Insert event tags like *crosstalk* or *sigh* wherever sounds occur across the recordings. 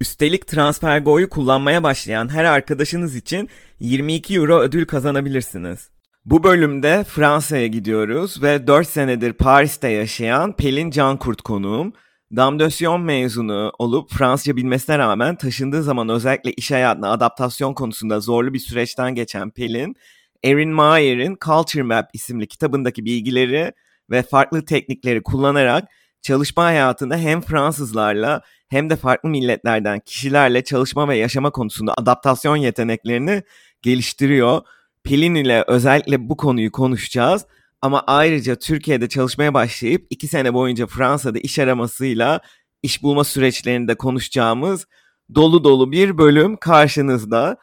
Üstelik TransferGo'yu kullanmaya başlayan her arkadaşınız için 22 euro ödül kazanabilirsiniz. Bu bölümde Fransa'ya gidiyoruz ve 4 senedir Paris'te yaşayan Pelin Cankurt konuğum. Damdösyon mezunu olup Fransızca bilmesine rağmen taşındığı zaman özellikle iş hayatına adaptasyon konusunda zorlu bir süreçten geçen Pelin, Erin Mayer'in Culture Map isimli kitabındaki bilgileri ve farklı teknikleri kullanarak çalışma hayatında hem Fransızlarla hem de farklı milletlerden kişilerle çalışma ve yaşama konusunda adaptasyon yeteneklerini geliştiriyor. Pelin ile özellikle bu konuyu konuşacağız. Ama ayrıca Türkiye'de çalışmaya başlayıp iki sene boyunca Fransa'da iş aramasıyla iş bulma süreçlerini de konuşacağımız dolu dolu bir bölüm karşınızda.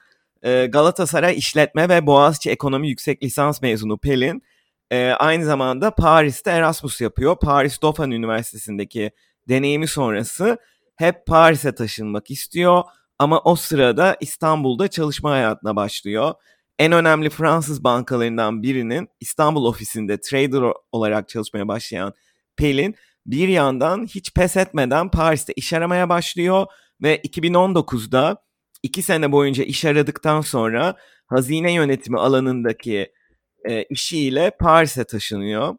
Ee, Galatasaray İşletme ve Boğaziçi Ekonomi Yüksek Lisans mezunu Pelin e, aynı zamanda Paris'te Erasmus yapıyor. Paris Dauphine Üniversitesi'ndeki deneyimi sonrası hep Paris'e taşınmak istiyor ama o sırada İstanbul'da çalışma hayatına başlıyor. En önemli Fransız bankalarından birinin İstanbul ofisinde trader olarak çalışmaya başlayan Pelin bir yandan hiç pes etmeden Paris'te iş aramaya başlıyor ve 2019'da iki sene boyunca iş aradıktan sonra hazine yönetimi alanındaki e, işiyle Paris'e taşınıyor.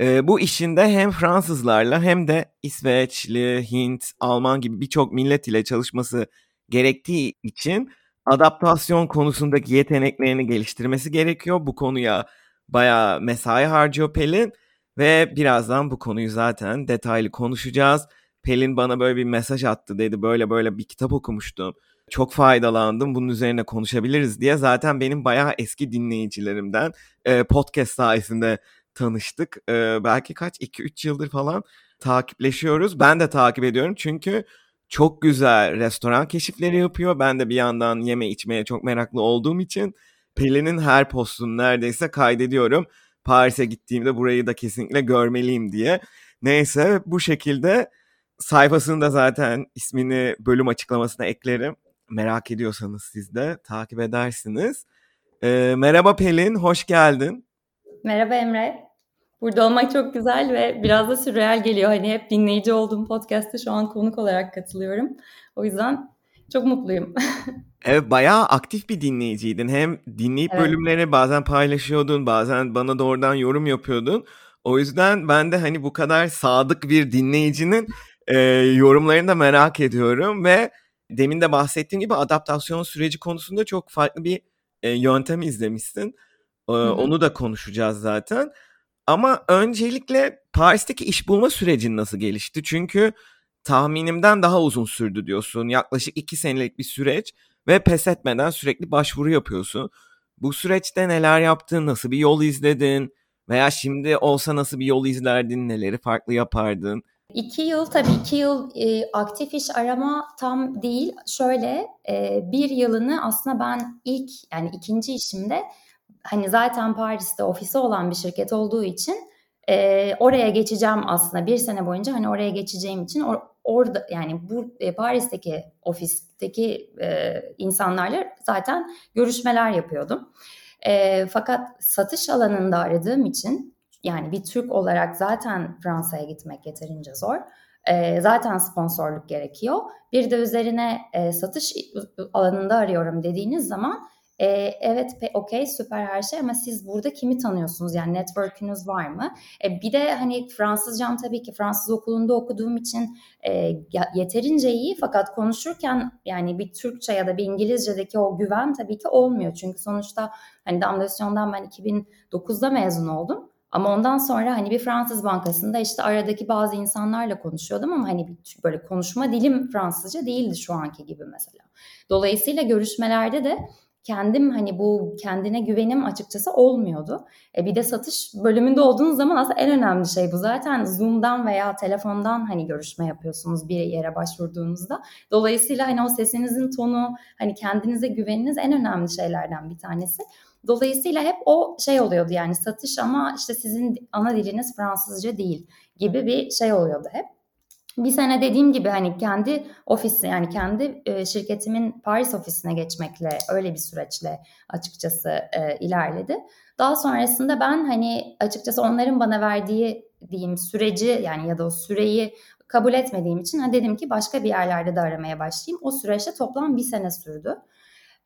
E, bu işinde hem Fransızlarla hem de İsveçli, Hint, Alman gibi birçok millet ile çalışması gerektiği için adaptasyon konusundaki yeteneklerini geliştirmesi gerekiyor. Bu konuya bayağı mesai harcıyor Pelin ve birazdan bu konuyu zaten detaylı konuşacağız. Pelin bana böyle bir mesaj attı dedi böyle böyle bir kitap okumuştum. Çok faydalandım bunun üzerine konuşabiliriz diye zaten benim bayağı eski dinleyicilerimden podcast sayesinde tanıştık. E, belki kaç 2-3 yıldır falan takipleşiyoruz. Ben de takip ediyorum çünkü çok güzel restoran keşifleri yapıyor. Ben de bir yandan yeme içmeye çok meraklı olduğum için Pelin'in her postunu neredeyse kaydediyorum. Paris'e gittiğimde burayı da kesinlikle görmeliyim diye. Neyse bu şekilde sayfasını da zaten ismini bölüm açıklamasına eklerim. Merak ediyorsanız siz de takip edersiniz. Ee, merhaba Pelin, hoş geldin. Merhaba Emre. Burada olmak çok güzel ve biraz da sürreal geliyor. Hani hep dinleyici olduğum podcast'te şu an konuk olarak katılıyorum. O yüzden çok mutluyum. *laughs* evet bayağı aktif bir dinleyiciydin. Hem dinleyip evet. bölümleri bazen paylaşıyordun, bazen bana doğrudan yorum yapıyordun. O yüzden ben de hani bu kadar sadık bir dinleyicinin e, yorumlarını da merak ediyorum ve demin de bahsettiğim gibi adaptasyon süreci konusunda çok farklı bir e, yöntem izlemişsin. E, onu da konuşacağız zaten. Ama öncelikle Paris'teki iş bulma sürecin nasıl gelişti? Çünkü tahminimden daha uzun sürdü diyorsun. Yaklaşık iki senelik bir süreç ve pes etmeden sürekli başvuru yapıyorsun. Bu süreçte neler yaptın, nasıl bir yol izledin veya şimdi olsa nasıl bir yol izlerdin, neleri farklı yapardın? İki yıl tabii iki yıl e, aktif iş arama tam değil. Şöyle e, bir yılını aslında ben ilk yani ikinci işimde hani zaten Paris'te ofisi olan bir şirket olduğu için e, oraya geçeceğim aslında bir sene boyunca hani oraya geçeceğim için or, orada yani bu e, Paris'teki ofisteki e, insanlarla zaten görüşmeler yapıyordum. E, fakat satış alanında aradığım için yani bir Türk olarak zaten Fransa'ya gitmek yeterince zor. E, zaten sponsorluk gerekiyor. Bir de üzerine e, satış alanında arıyorum dediğiniz zaman e, evet okey süper her şey ama siz burada kimi tanıyorsunuz? Yani network'ünüz var mı? E, bir de hani Fransızcam tabii ki Fransız okulunda okuduğum için e, yeterince iyi fakat konuşurken yani bir Türkçe ya da bir İngilizce'deki o güven tabii ki olmuyor. Çünkü sonuçta hani Damlasyon'dan ben 2009'da mezun oldum. Ama ondan sonra hani bir Fransız bankasında işte aradaki bazı insanlarla konuşuyordum ama hani bir böyle konuşma dilim Fransızca değildi şu anki gibi mesela. Dolayısıyla görüşmelerde de kendim hani bu kendine güvenim açıkçası olmuyordu. E bir de satış bölümünde olduğunuz zaman aslında en önemli şey bu. Zaten Zoom'dan veya telefondan hani görüşme yapıyorsunuz bir yere başvurduğunuzda. Dolayısıyla hani o sesinizin tonu, hani kendinize güveniniz en önemli şeylerden bir tanesi. Dolayısıyla hep o şey oluyordu yani satış ama işte sizin ana diliniz Fransızca değil gibi bir şey oluyordu hep. Bir sene dediğim gibi hani kendi ofisi yani kendi e, şirketimin Paris ofisine geçmekle öyle bir süreçle açıkçası e, ilerledi. Daha sonrasında ben hani açıkçası onların bana verdiği diyeyim süreci yani ya da o süreyi kabul etmediğim için ha dedim ki başka bir yerlerde de aramaya başlayayım. O süreçte toplam bir sene sürdü.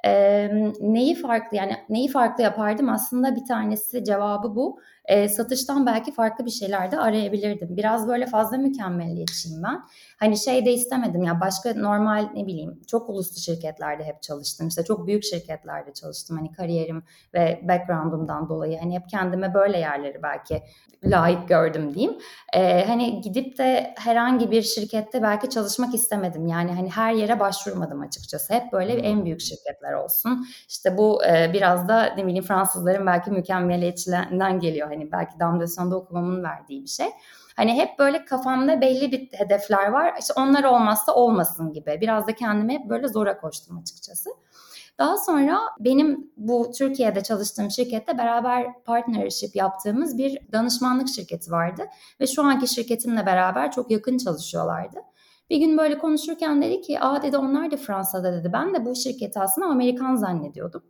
E, neyi farklı yani neyi farklı yapardım aslında bir tanesi cevabı bu. E, satıştan belki farklı bir şeyler de arayabilirdim. Biraz böyle fazla mükemmelliyetçiyim ben. Hani şey de istemedim ya başka normal ne bileyim çok uluslu şirketlerde hep çalıştım. İşte çok büyük şirketlerde çalıştım. Hani kariyerim ve background'umdan dolayı hani hep kendime böyle yerleri belki layık gördüm diyeyim. Ee, hani gidip de herhangi bir şirkette belki çalışmak istemedim. Yani hani her yere başvurmadım açıkçası. Hep böyle hmm. en büyük şirketler olsun. İşte bu e, biraz da ne bileyim Fransızların belki mükemmeliyetçiliğinden geliyor. Hani belki Damdasyon'da okumamın verdiği bir şey. Hani hep böyle kafamda belli bir hedefler var. İşte onlar olmazsa olmasın gibi. Biraz da kendimi hep böyle zora koştum açıkçası. Daha sonra benim bu Türkiye'de çalıştığım şirkette beraber partnership yaptığımız bir danışmanlık şirketi vardı. Ve şu anki şirketimle beraber çok yakın çalışıyorlardı. Bir gün böyle konuşurken dedi ki aa dedi onlar da Fransa'da dedi. Ben de bu şirketi aslında Amerikan zannediyordum.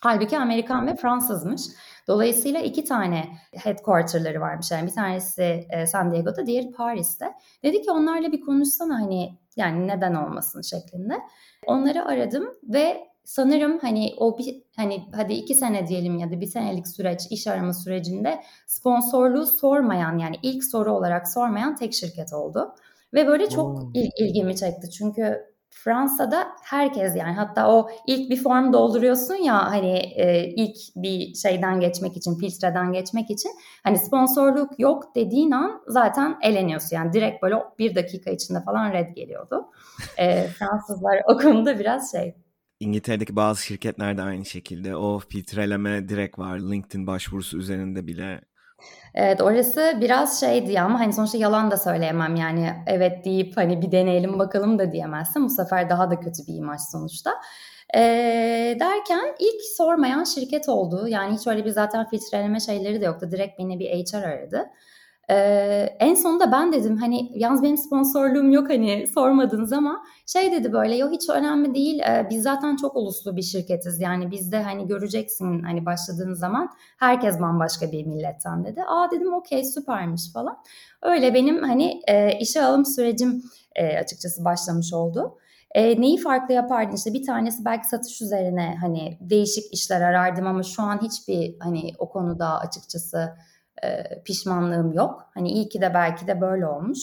Halbuki Amerikan ve Fransızmış. Dolayısıyla iki tane headquarter'ları varmış. Yani bir tanesi e, San Diego'da, diğeri Paris'te. Dedi ki onlarla bir konuşsana hani yani neden olmasın şeklinde. Onları aradım ve sanırım hani o bir hani hadi iki sene diyelim ya da bir senelik süreç iş arama sürecinde sponsorluğu sormayan yani ilk soru olarak sormayan tek şirket oldu. Ve böyle çok il, ilgimi çekti. Çünkü Fransa'da herkes yani hatta o ilk bir form dolduruyorsun ya hani e, ilk bir şeyden geçmek için filtreden geçmek için hani sponsorluk yok dediğin an zaten eleniyorsun. Yani direkt böyle bir dakika içinde falan red geliyordu. E, *laughs* Fransızlar o konuda biraz şey. İngiltere'deki bazı şirketlerde aynı şekilde. O filtreleme direkt var. LinkedIn başvurusu üzerinde bile Evet orası biraz şeydi ama hani sonuçta yalan da söyleyemem yani evet deyip hani bir deneyelim bakalım da diyemezsin. Bu sefer daha da kötü bir imaj sonuçta. E, derken ilk sormayan şirket oldu. Yani hiç öyle bir zaten filtreleme şeyleri de yoktu. Direkt beni bir HR aradı. Ee, en sonunda ben dedim hani yalnız benim sponsorluğum yok hani sormadınız ama şey dedi böyle yok hiç önemli değil ee, biz zaten çok uluslu bir şirketiz yani bizde hani göreceksin hani başladığın zaman herkes bambaşka bir milletten dedi. Aa dedim okey süpermiş falan. Öyle benim hani e, işe alım sürecim e, açıkçası başlamış oldu. E, neyi farklı yapardın işte bir tanesi belki satış üzerine hani değişik işler arardım ama şu an hiçbir hani o konuda açıkçası e, pişmanlığım yok. Hani iyi ki de belki de böyle olmuş.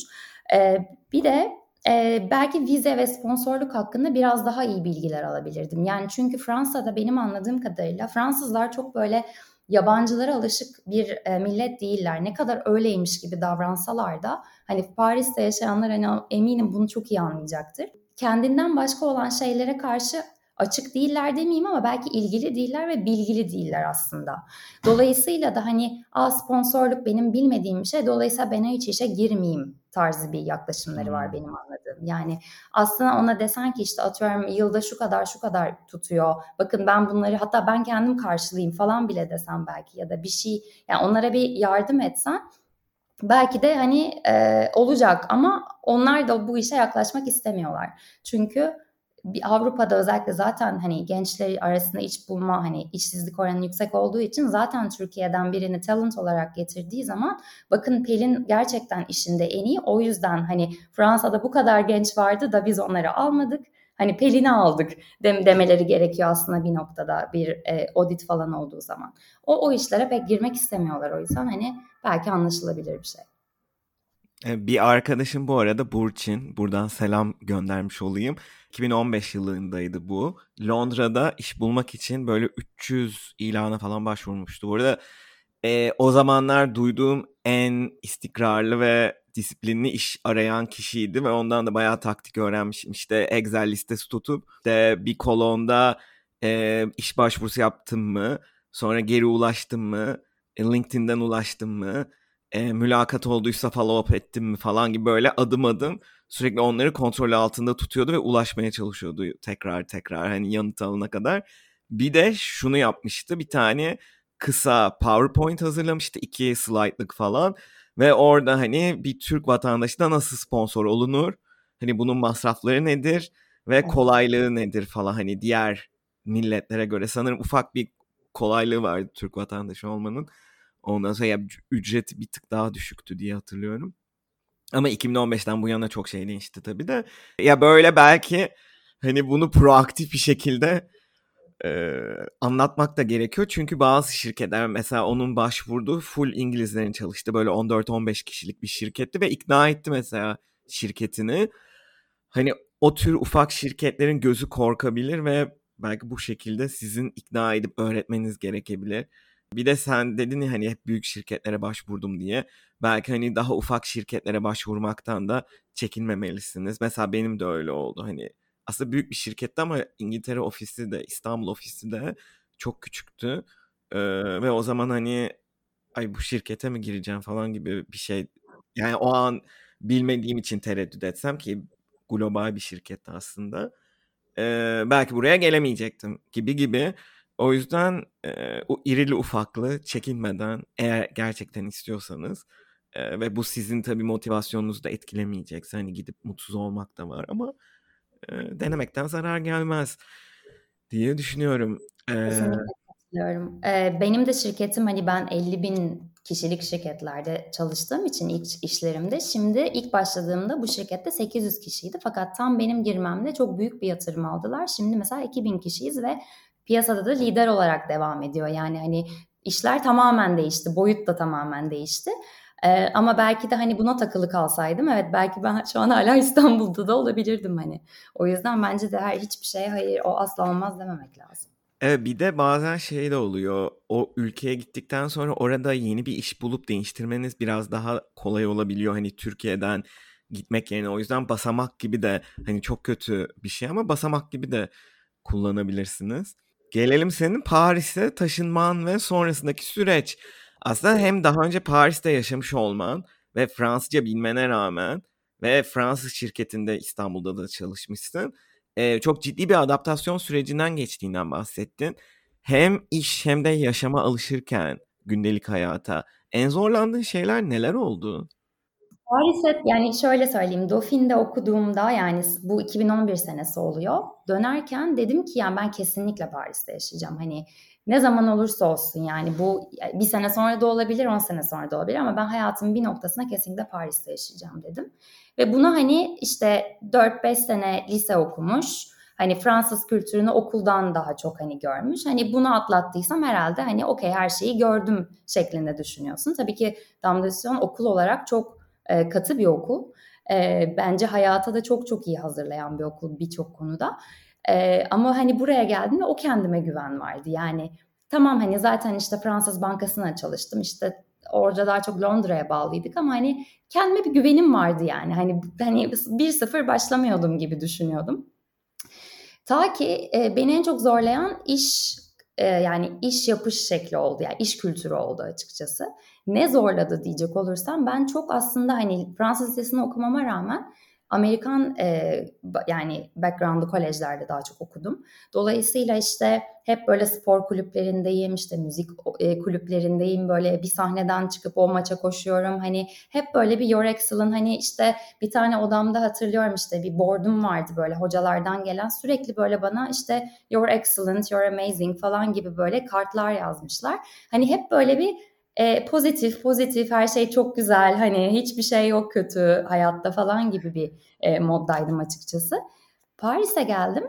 E, bir de e, belki vize ve sponsorluk hakkında biraz daha iyi bilgiler alabilirdim. Yani çünkü Fransa'da benim anladığım kadarıyla Fransızlar çok böyle yabancılara alışık bir e, millet değiller. Ne kadar öyleymiş gibi davransalar da hani Paris'te yaşayanlar hani eminim bunu çok iyi anlayacaktır. Kendinden başka olan şeylere karşı açık değiller demeyeyim ama belki ilgili değiller ve bilgili değiller aslında. Dolayısıyla da hani a sponsorluk benim bilmediğim bir şey dolayısıyla ben hiç işe girmeyeyim tarzı bir yaklaşımları var hmm. benim anladığım. Yani aslında ona desen ki işte atıyorum yılda şu kadar şu kadar tutuyor. Bakın ben bunları hatta ben kendim karşılayayım falan bile desem belki ya da bir şey yani onlara bir yardım etsen belki de hani e, olacak ama onlar da bu işe yaklaşmak istemiyorlar. Çünkü bir Avrupa'da özellikle zaten hani gençler arasında iş bulma hani işsizlik oranı yüksek olduğu için zaten Türkiye'den birini talent olarak getirdiği zaman bakın Pelin gerçekten işinde en iyi. O yüzden hani Fransa'da bu kadar genç vardı da biz onları almadık. Hani Pelin'i aldık dem demeleri gerekiyor aslında bir noktada bir e, audit falan olduğu zaman. O o işlere pek girmek istemiyorlar o yüzden hani belki anlaşılabilir bir şey. E, bir arkadaşım bu arada Burçin. Buradan selam göndermiş olayım. 2015 yılındaydı bu. Londra'da iş bulmak için böyle 300 ilana falan başvurmuştu. Bu arada e, o zamanlar duyduğum en istikrarlı ve disiplinli iş arayan kişiydi ve ondan da bayağı taktik öğrenmişim. İşte Excel listesi tutup de bir kolonda e, iş başvurusu yaptım mı, sonra geri ulaştım mı, e, LinkedIn'den ulaştım mı, e, mülakat olduysa follow up ettim mi falan gibi böyle adım adım sürekli onları kontrol altında tutuyordu ve ulaşmaya çalışıyordu tekrar tekrar hani yanıt alana kadar. Bir de şunu yapmıştı bir tane kısa PowerPoint hazırlamıştı iki slaytlık falan ve orada hani bir Türk vatandaşı da nasıl sponsor olunur? Hani bunun masrafları nedir ve kolaylığı nedir falan hani diğer milletlere göre sanırım ufak bir kolaylığı vardı Türk vatandaşı olmanın. Ondan sonra ya, ücreti bir tık daha düşüktü diye hatırlıyorum. Ama 2015'ten bu yana çok şey değişti tabii de. Ya böyle belki hani bunu proaktif bir şekilde e, anlatmak da gerekiyor. Çünkü bazı şirketler mesela onun başvurduğu full İngilizlerin çalıştı. Böyle 14-15 kişilik bir şirketti ve ikna etti mesela şirketini. Hani o tür ufak şirketlerin gözü korkabilir ve belki bu şekilde sizin ikna edip öğretmeniz gerekebilir. Bir de sen dedin ya hani hep büyük şirketlere başvurdum diye. Belki hani daha ufak şirketlere başvurmaktan da çekinmemelisiniz. Mesela benim de öyle oldu. Hani aslında büyük bir şirketti ama İngiltere ofisi de İstanbul ofisi de çok küçüktü. Ee, ve o zaman hani ay bu şirkete mi gireceğim falan gibi bir şey. Yani o an bilmediğim için tereddüt etsem ki global bir şirketti aslında. Ee, belki buraya gelemeyecektim gibi gibi. O yüzden e, o irili ufaklı çekinmeden eğer gerçekten istiyorsanız e, ve bu sizin tabii motivasyonunuzu da etkilemeyecekse hani gidip mutsuz olmak da var ama e, denemekten zarar gelmez diye düşünüyorum. Katılıyorum. Ee, benim de şirketim hani ben 50 bin kişilik şirketlerde çalıştığım için ilk işlerimde şimdi ilk başladığımda bu şirkette 800 kişiydi fakat tam benim girmemde çok büyük bir yatırım aldılar. Şimdi mesela 2000 kişiyiz ve piyasada da lider olarak devam ediyor. Yani hani işler tamamen değişti, boyut da tamamen değişti. Ee, ama belki de hani buna takılı kalsaydım evet belki ben şu an hala *laughs* İstanbul'da da olabilirdim hani. O yüzden bence de her hiçbir şeye hayır o asla olmaz dememek lazım. Evet bir de bazen şey de oluyor. O ülkeye gittikten sonra orada yeni bir iş bulup değiştirmeniz biraz daha kolay olabiliyor. Hani Türkiye'den gitmek yerine o yüzden basamak gibi de hani çok kötü bir şey ama basamak gibi de kullanabilirsiniz. Gelelim senin Paris'e taşınman ve sonrasındaki süreç. Aslında hem daha önce Paris'te yaşamış olman ve Fransızca bilmene rağmen ve Fransız şirketinde İstanbul'da da çalışmışsın. Ee, çok ciddi bir adaptasyon sürecinden geçtiğinden bahsettin. Hem iş hem de yaşama alışırken gündelik hayata en zorlandığın şeyler neler oldu? Paris'e yani şöyle söyleyeyim Dauphine'de okuduğumda yani bu 2011 senesi oluyor. Dönerken dedim ki yani ben kesinlikle Paris'te yaşayacağım. Hani ne zaman olursa olsun yani bu bir sene sonra da olabilir, on sene sonra da olabilir ama ben hayatımın bir noktasına kesinlikle Paris'te yaşayacağım dedim. Ve bunu hani işte 4-5 sene lise okumuş, hani Fransız kültürünü okuldan daha çok hani görmüş. Hani bunu atlattıysam herhalde hani okey her şeyi gördüm şeklinde düşünüyorsun. Tabii ki Damdasyon okul olarak çok e, katı bir okul. E, bence hayata da çok çok iyi hazırlayan bir okul birçok konuda. E, ama hani buraya geldiğimde o kendime güven vardı. Yani tamam hani zaten işte Fransız Bankası'na çalıştım. İşte orada daha çok Londra'ya bağlıydık ama hani kendime bir güvenim vardı yani. Hani hani 1-0 başlamıyordum gibi düşünüyordum. Ta ki e, beni en çok zorlayan iş e, yani iş yapış şekli oldu yani iş kültürü oldu açıkçası. Ne zorladı diyecek olursam ben çok aslında hani Fransız lisesini okumama rağmen Amerikan e, yani background'lı kolejlerde daha çok okudum. Dolayısıyla işte hep böyle spor kulüplerindeyim, işte müzik e, kulüplerindeyim. Böyle bir sahneden çıkıp o maça koşuyorum. Hani hep böyle bir Your Excellent hani işte bir tane odamda hatırlıyorum işte bir board'um vardı böyle hocalardan gelen sürekli böyle bana işte Your Excellent, You're Amazing falan gibi böyle kartlar yazmışlar. Hani hep böyle bir e, pozitif pozitif her şey çok güzel hani hiçbir şey yok kötü hayatta falan gibi bir e, moddaydım açıkçası. Paris'e geldim.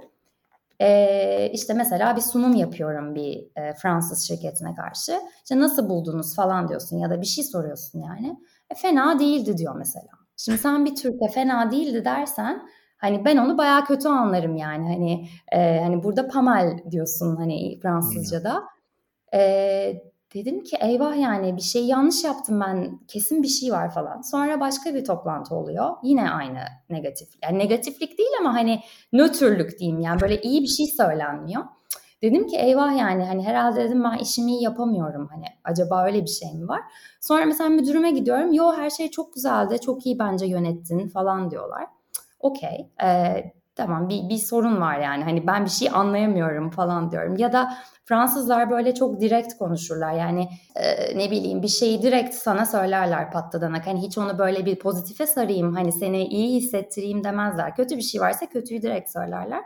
E, işte mesela bir sunum yapıyorum bir e, Fransız şirketine karşı. İşte nasıl buldunuz falan diyorsun ya da bir şey soruyorsun yani. E, fena değildi diyor mesela. Şimdi sen bir Türk'e fena değildi dersen hani ben onu bayağı kötü anlarım yani. Hani e, hani burada pamel diyorsun hani Fransızca'da. E, Dedim ki eyvah yani bir şey yanlış yaptım ben kesin bir şey var falan. Sonra başka bir toplantı oluyor. Yine aynı negatif. Yani negatiflik değil ama hani nötrlük diyeyim yani böyle iyi bir şey söylenmiyor. Dedim ki eyvah yani hani herhalde dedim ben işimi iyi yapamıyorum hani acaba öyle bir şey mi var? Sonra mesela müdürüme gidiyorum yo her şey çok güzeldi çok iyi bence yönettin falan diyorlar. Okey ee, tamam bir, bir sorun var yani hani ben bir şey anlayamıyorum falan diyorum. Ya da Fransızlar böyle çok direkt konuşurlar yani e, ne bileyim bir şeyi direkt sana söylerler patladanak. Hani hiç onu böyle bir pozitife sarayım hani seni iyi hissettireyim demezler. Kötü bir şey varsa kötüyü direkt söylerler.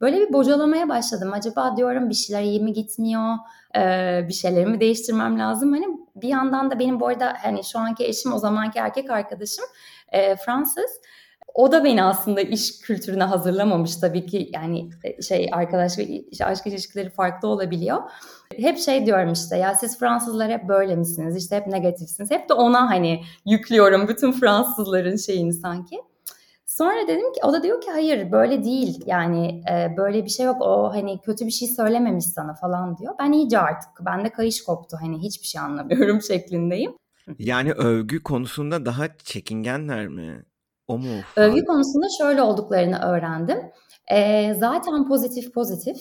Böyle bir bocalamaya başladım. Acaba diyorum bir şeyler iyi mi gitmiyor? Ee, bir şeylerimi değiştirmem lazım. Hani bir yandan da benim bu arada hani şu anki eşim o zamanki erkek arkadaşım e, Fransız. O da beni aslında iş kültürüne hazırlamamış tabii ki yani e, şey arkadaş ve aşk ilişkileri farklı olabiliyor. Hep şey diyorum işte ya siz Fransızlar hep böyle misiniz işte hep negatifsiniz. Hep de ona hani yüklüyorum bütün Fransızların şeyini sanki. Sonra dedim ki o da diyor ki hayır böyle değil yani e, böyle bir şey yok o hani kötü bir şey söylememiş sana falan diyor. Ben iyice artık bende kayış koptu hani hiçbir şey anlamıyorum *laughs* şeklindeyim. Yani övgü konusunda daha çekingenler mi? O mu? Övgü konusunda şöyle olduklarını öğrendim. E, zaten pozitif pozitif.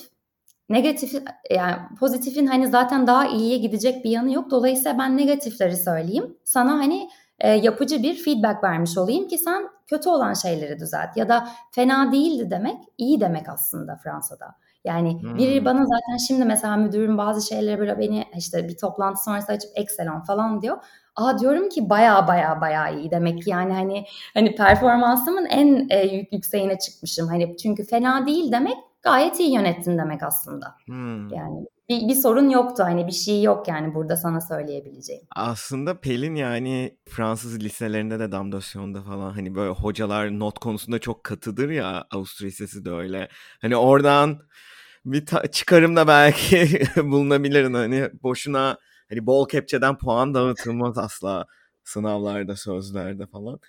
Negatif yani pozitifin hani zaten daha iyiye gidecek bir yanı yok. Dolayısıyla ben negatifleri söyleyeyim. Sana hani e, yapıcı bir feedback vermiş olayım ki sen kötü olan şeyleri düzelt. Ya da fena değildi demek iyi demek aslında Fransa'da. Yani hmm. biri bana zaten şimdi mesela müdürüm bazı şeyleri böyle beni işte bir toplantı sonrası açıp excellent falan diyor. Aa diyorum ki baya baya baya iyi demek ki yani hani hani performansımın en e, yükseğine çıkmışım. Hani çünkü fena değil demek gayet iyi yönettin demek aslında. Hmm. Yani bir, bir sorun yoktu hani bir şey yok yani burada sana söyleyebileceğim. Aslında Pelin yani Fransız liselerinde de damdasyonda falan hani böyle hocalar not konusunda çok katıdır ya Avusturya Lisesi de öyle. Hani oradan bir ta- çıkarımda belki *laughs* bulunabilirin hani boşuna hani bol kepçeden puan dağıtılmaz asla sınavlarda sözlerde falan.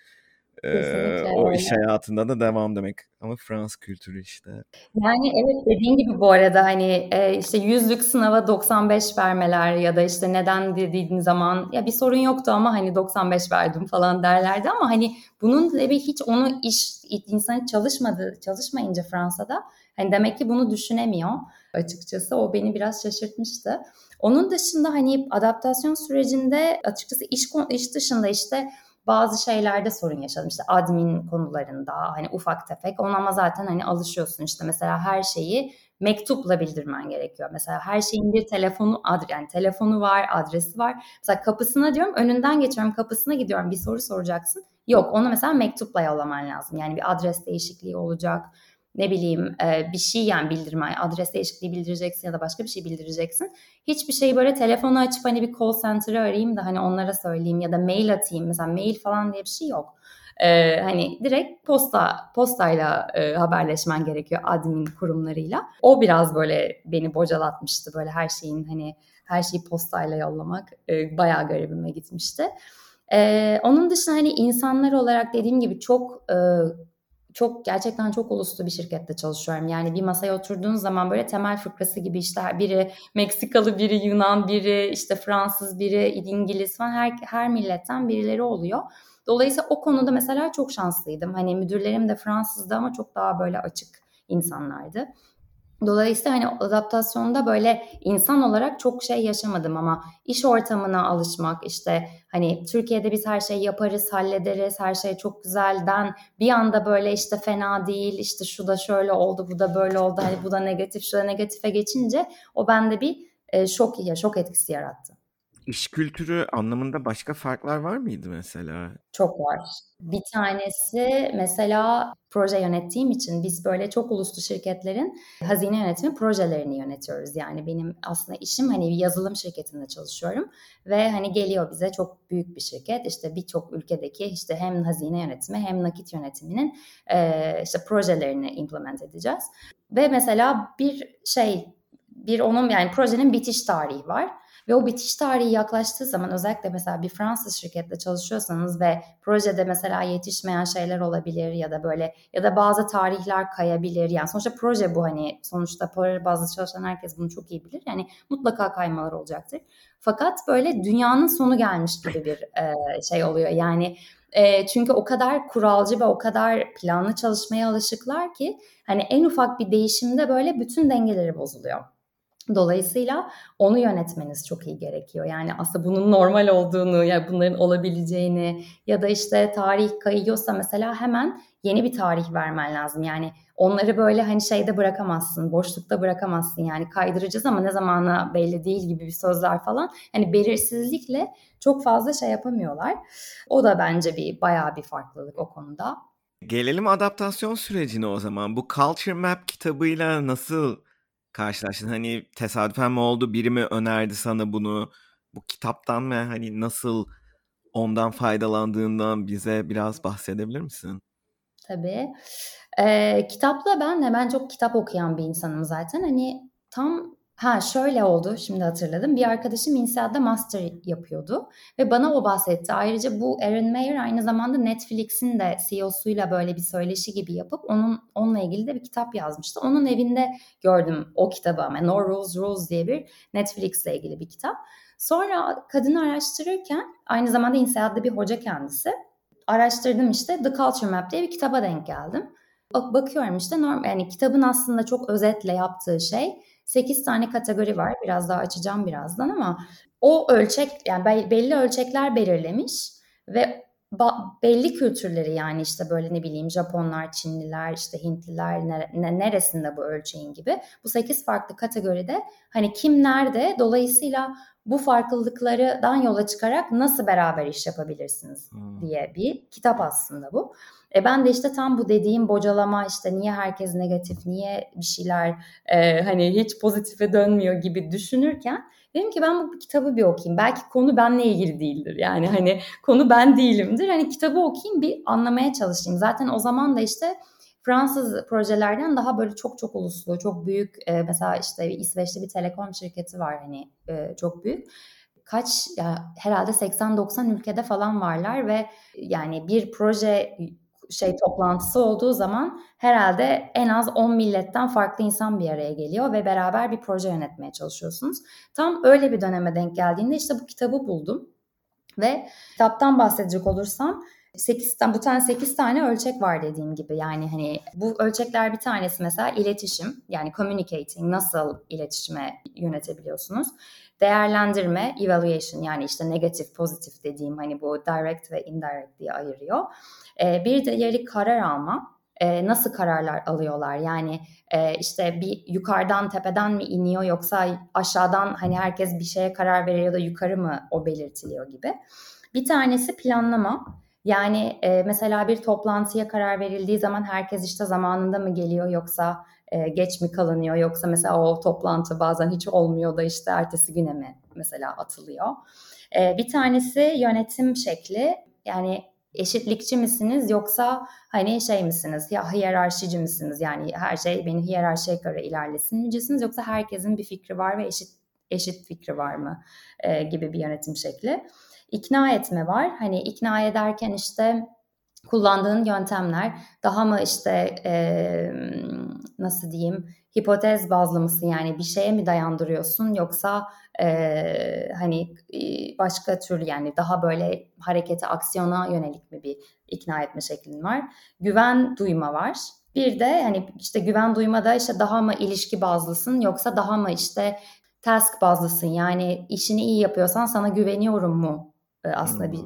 Ee, o iş hayatında da devam demek. Ama Fransız kültürü işte. Yani evet dediğin gibi bu arada hani e, işte yüzlük sınava 95 vermeler ya da işte neden dediğin zaman ya bir sorun yoktu ama hani 95 verdim falan derlerdi ama hani bunun tabii hiç onu iş insan çalışmadı çalışmayınca Fransa'da hani demek ki bunu düşünemiyor açıkçası o beni biraz şaşırtmıştı. Onun dışında hani adaptasyon sürecinde açıkçası iş iş dışında işte bazı şeylerde sorun yaşadım. İşte admin konularında hani ufak tefek. Ona ama zaten hani alışıyorsun işte mesela her şeyi mektupla bildirmen gerekiyor. Mesela her şeyin bir telefonu yani telefonu var, adresi var. Mesela kapısına diyorum önünden geçiyorum kapısına gidiyorum bir soru soracaksın. Yok onu mesela mektupla yollaman lazım. Yani bir adres değişikliği olacak ne bileyim e, bir şey yani bildirme, adres değişikliği bildireceksin ya da başka bir şey bildireceksin. Hiçbir şey böyle telefonu açıp hani bir call center'ı arayayım da hani onlara söyleyeyim ya da mail atayım. Mesela mail falan diye bir şey yok. Ee, hani direkt posta postayla e, haberleşmen gerekiyor admin kurumlarıyla. O biraz böyle beni bocalatmıştı. Böyle her şeyin hani her şeyi postayla yollamak e, bayağı garibime gitmişti. Ee, onun dışında hani insanlar olarak dediğim gibi çok e, çok gerçekten çok uluslu bir şirkette çalışıyorum. Yani bir masaya oturduğun zaman böyle temel fıkrası gibi işte biri Meksikalı, biri Yunan, biri işte Fransız, biri İngiliz falan her, her milletten birileri oluyor. Dolayısıyla o konuda mesela çok şanslıydım. Hani müdürlerim de Fransızdı ama çok daha böyle açık insanlardı. Dolayısıyla hani adaptasyonda böyle insan olarak çok şey yaşamadım ama iş ortamına alışmak işte hani Türkiye'de biz her şeyi yaparız, hallederiz, her şey çok güzelden bir anda böyle işte fena değil, işte şu da şöyle oldu, bu da böyle oldu, hani bu da negatif, şu da negatife geçince o bende bir e, şok ya şok etkisi yarattı. İş kültürü anlamında başka farklar var mıydı mesela? Çok var. Bir tanesi mesela proje yönettiğim için biz böyle çok uluslu şirketlerin hazine yönetimi projelerini yönetiyoruz. Yani benim aslında işim hani bir yazılım şirketinde çalışıyorum ve hani geliyor bize çok büyük bir şirket işte birçok ülkedeki işte hem hazine yönetimi hem nakit yönetiminin işte projelerini implement edeceğiz. Ve mesela bir şey bir onun yani projenin bitiş tarihi var ve o bitiş tarihi yaklaştığı zaman özellikle mesela bir Fransız şirkette çalışıyorsanız ve projede mesela yetişmeyen şeyler olabilir ya da böyle ya da bazı tarihler kayabilir. Yani sonuçta proje bu hani sonuçta bazı çalışan herkes bunu çok iyi bilir. Yani mutlaka kaymalar olacaktır. Fakat böyle dünyanın sonu gelmiş gibi bir e, şey oluyor. Yani e, çünkü o kadar kuralcı ve o kadar planlı çalışmaya alışıklar ki hani en ufak bir değişimde böyle bütün dengeleri bozuluyor. Dolayısıyla onu yönetmeniz çok iyi gerekiyor. Yani aslında bunun normal olduğunu, ya bunların olabileceğini ya da işte tarih kayıyorsa mesela hemen yeni bir tarih vermen lazım. Yani onları böyle hani şeyde bırakamazsın, boşlukta bırakamazsın. Yani kaydıracağız ama ne zamana belli değil gibi bir sözler falan. Hani belirsizlikle çok fazla şey yapamıyorlar. O da bence bir bayağı bir farklılık o konuda. Gelelim adaptasyon sürecine o zaman. Bu Culture Map kitabıyla nasıl karşılaştın? Hani tesadüfen mi oldu? Biri mi önerdi sana bunu? Bu kitaptan ve hani nasıl ondan faydalandığından bize biraz bahsedebilir misin? Tabii. Ee, kitapla ben de ben çok kitap okuyan bir insanım zaten. Hani tam Ha şöyle oldu şimdi hatırladım. Bir arkadaşım INSEAD'da master yapıyordu ve bana o bahsetti. Ayrıca bu Aaron Mayer aynı zamanda Netflix'in de CEO'suyla böyle bir söyleşi gibi yapıp onun onunla ilgili de bir kitap yazmıştı. Onun evinde gördüm o kitabı ama No Rules Rules diye bir Netflix'le ilgili bir kitap. Sonra kadını araştırırken aynı zamanda INSEAD'da bir hoca kendisi. Araştırdım işte The Culture Map diye bir kitaba denk geldim. Bakıyorum işte normal yani kitabın aslında çok özetle yaptığı şey 8 tane kategori var. Biraz daha açacağım birazdan ama o ölçek yani belli ölçekler belirlemiş ve belli kültürleri yani işte böyle ne bileyim Japonlar, Çinliler, işte Hintliler ne, neresinde bu ölçeğin gibi bu 8 farklı kategoride hani kim nerede dolayısıyla bu farklılıklardan yola çıkarak nasıl beraber iş yapabilirsiniz hmm. diye bir kitap aslında bu. E ben de işte tam bu dediğim bocalama işte niye herkes negatif, niye bir şeyler e, hani hiç pozitife dönmüyor gibi düşünürken dedim ki ben bu kitabı bir okuyayım. Belki konu benle ilgili değildir. Yani hani konu ben değilimdir. Hani kitabı okuyayım bir anlamaya çalışayım. Zaten o zaman da işte Fransız projelerden daha böyle çok çok uluslu, çok büyük e, mesela işte İsveç'te bir telekom şirketi var hani e, çok büyük. Kaç ya herhalde 80-90 ülkede falan varlar ve yani bir proje şey toplantısı olduğu zaman herhalde en az 10 milletten farklı insan bir araya geliyor ve beraber bir proje yönetmeye çalışıyorsunuz. Tam öyle bir döneme denk geldiğinde işte bu kitabı buldum ve kitaptan bahsedecek olursam 8 bu tane 8 tane ölçek var dediğim gibi. Yani hani bu ölçekler bir tanesi mesela iletişim yani communicating nasıl iletişime yönetebiliyorsunuz. Değerlendirme, evaluation yani işte negatif, pozitif dediğim hani bu direct ve indirect diye ayırıyor. Ee, bir diğeri karar alma. Ee, nasıl kararlar alıyorlar? Yani e, işte bir yukarıdan tepeden mi iniyor yoksa aşağıdan hani herkes bir şeye karar veriyor da yukarı mı o belirtiliyor gibi. Bir tanesi planlama. Yani e, mesela bir toplantıya karar verildiği zaman herkes işte zamanında mı geliyor yoksa e, geç mi kalınıyor yoksa mesela o toplantı bazen hiç olmuyor da işte ertesi güne mi mesela atılıyor. E, bir tanesi yönetim şekli yani eşitlikçi misiniz yoksa hani şey misiniz ya hiyerarşici misiniz yani her şey beni hiyerarşiye göre ilerlesin micisiniz yoksa herkesin bir fikri var ve eşit eşit fikri var mı e, gibi bir yönetim şekli. İkna etme var. Hani ikna ederken işte kullandığın yöntemler daha mı işte e, nasıl diyeyim hipotez bazlı mısın yani bir şeye mi dayandırıyorsun yoksa e, hani başka tür yani daha böyle harekete aksiyona yönelik mi bir ikna etme şeklin var. Güven duyma var. Bir de hani işte güven duymada işte daha mı ilişki bazlısın yoksa daha mı işte task bazlısın yani işini iyi yapıyorsan sana güveniyorum mu aslında bir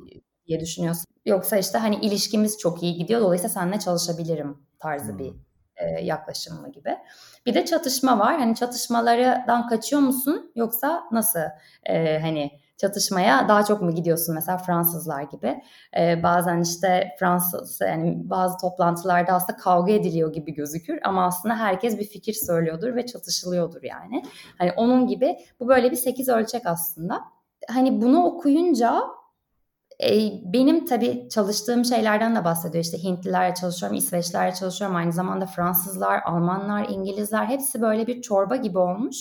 diye düşünüyorsun. Yoksa işte hani ilişkimiz çok iyi gidiyor dolayısıyla seninle çalışabilirim tarzı bir e, yaklaşım mı gibi. Bir de çatışma var. Hani çatışmalardan kaçıyor musun yoksa nasıl e, hani çatışmaya daha çok mu gidiyorsun mesela Fransızlar gibi. Ee, bazen işte Fransız yani bazı toplantılarda aslında kavga ediliyor gibi gözükür ama aslında herkes bir fikir söylüyordur ve çatışılıyordur yani. Hani onun gibi bu böyle bir sekiz ölçek aslında. Hani bunu okuyunca e, benim tabii çalıştığım şeylerden de bahsediyor. İşte Hintlilerle çalışıyorum, İsveçlilerle çalışıyorum. Aynı zamanda Fransızlar, Almanlar, İngilizler hepsi böyle bir çorba gibi olmuş.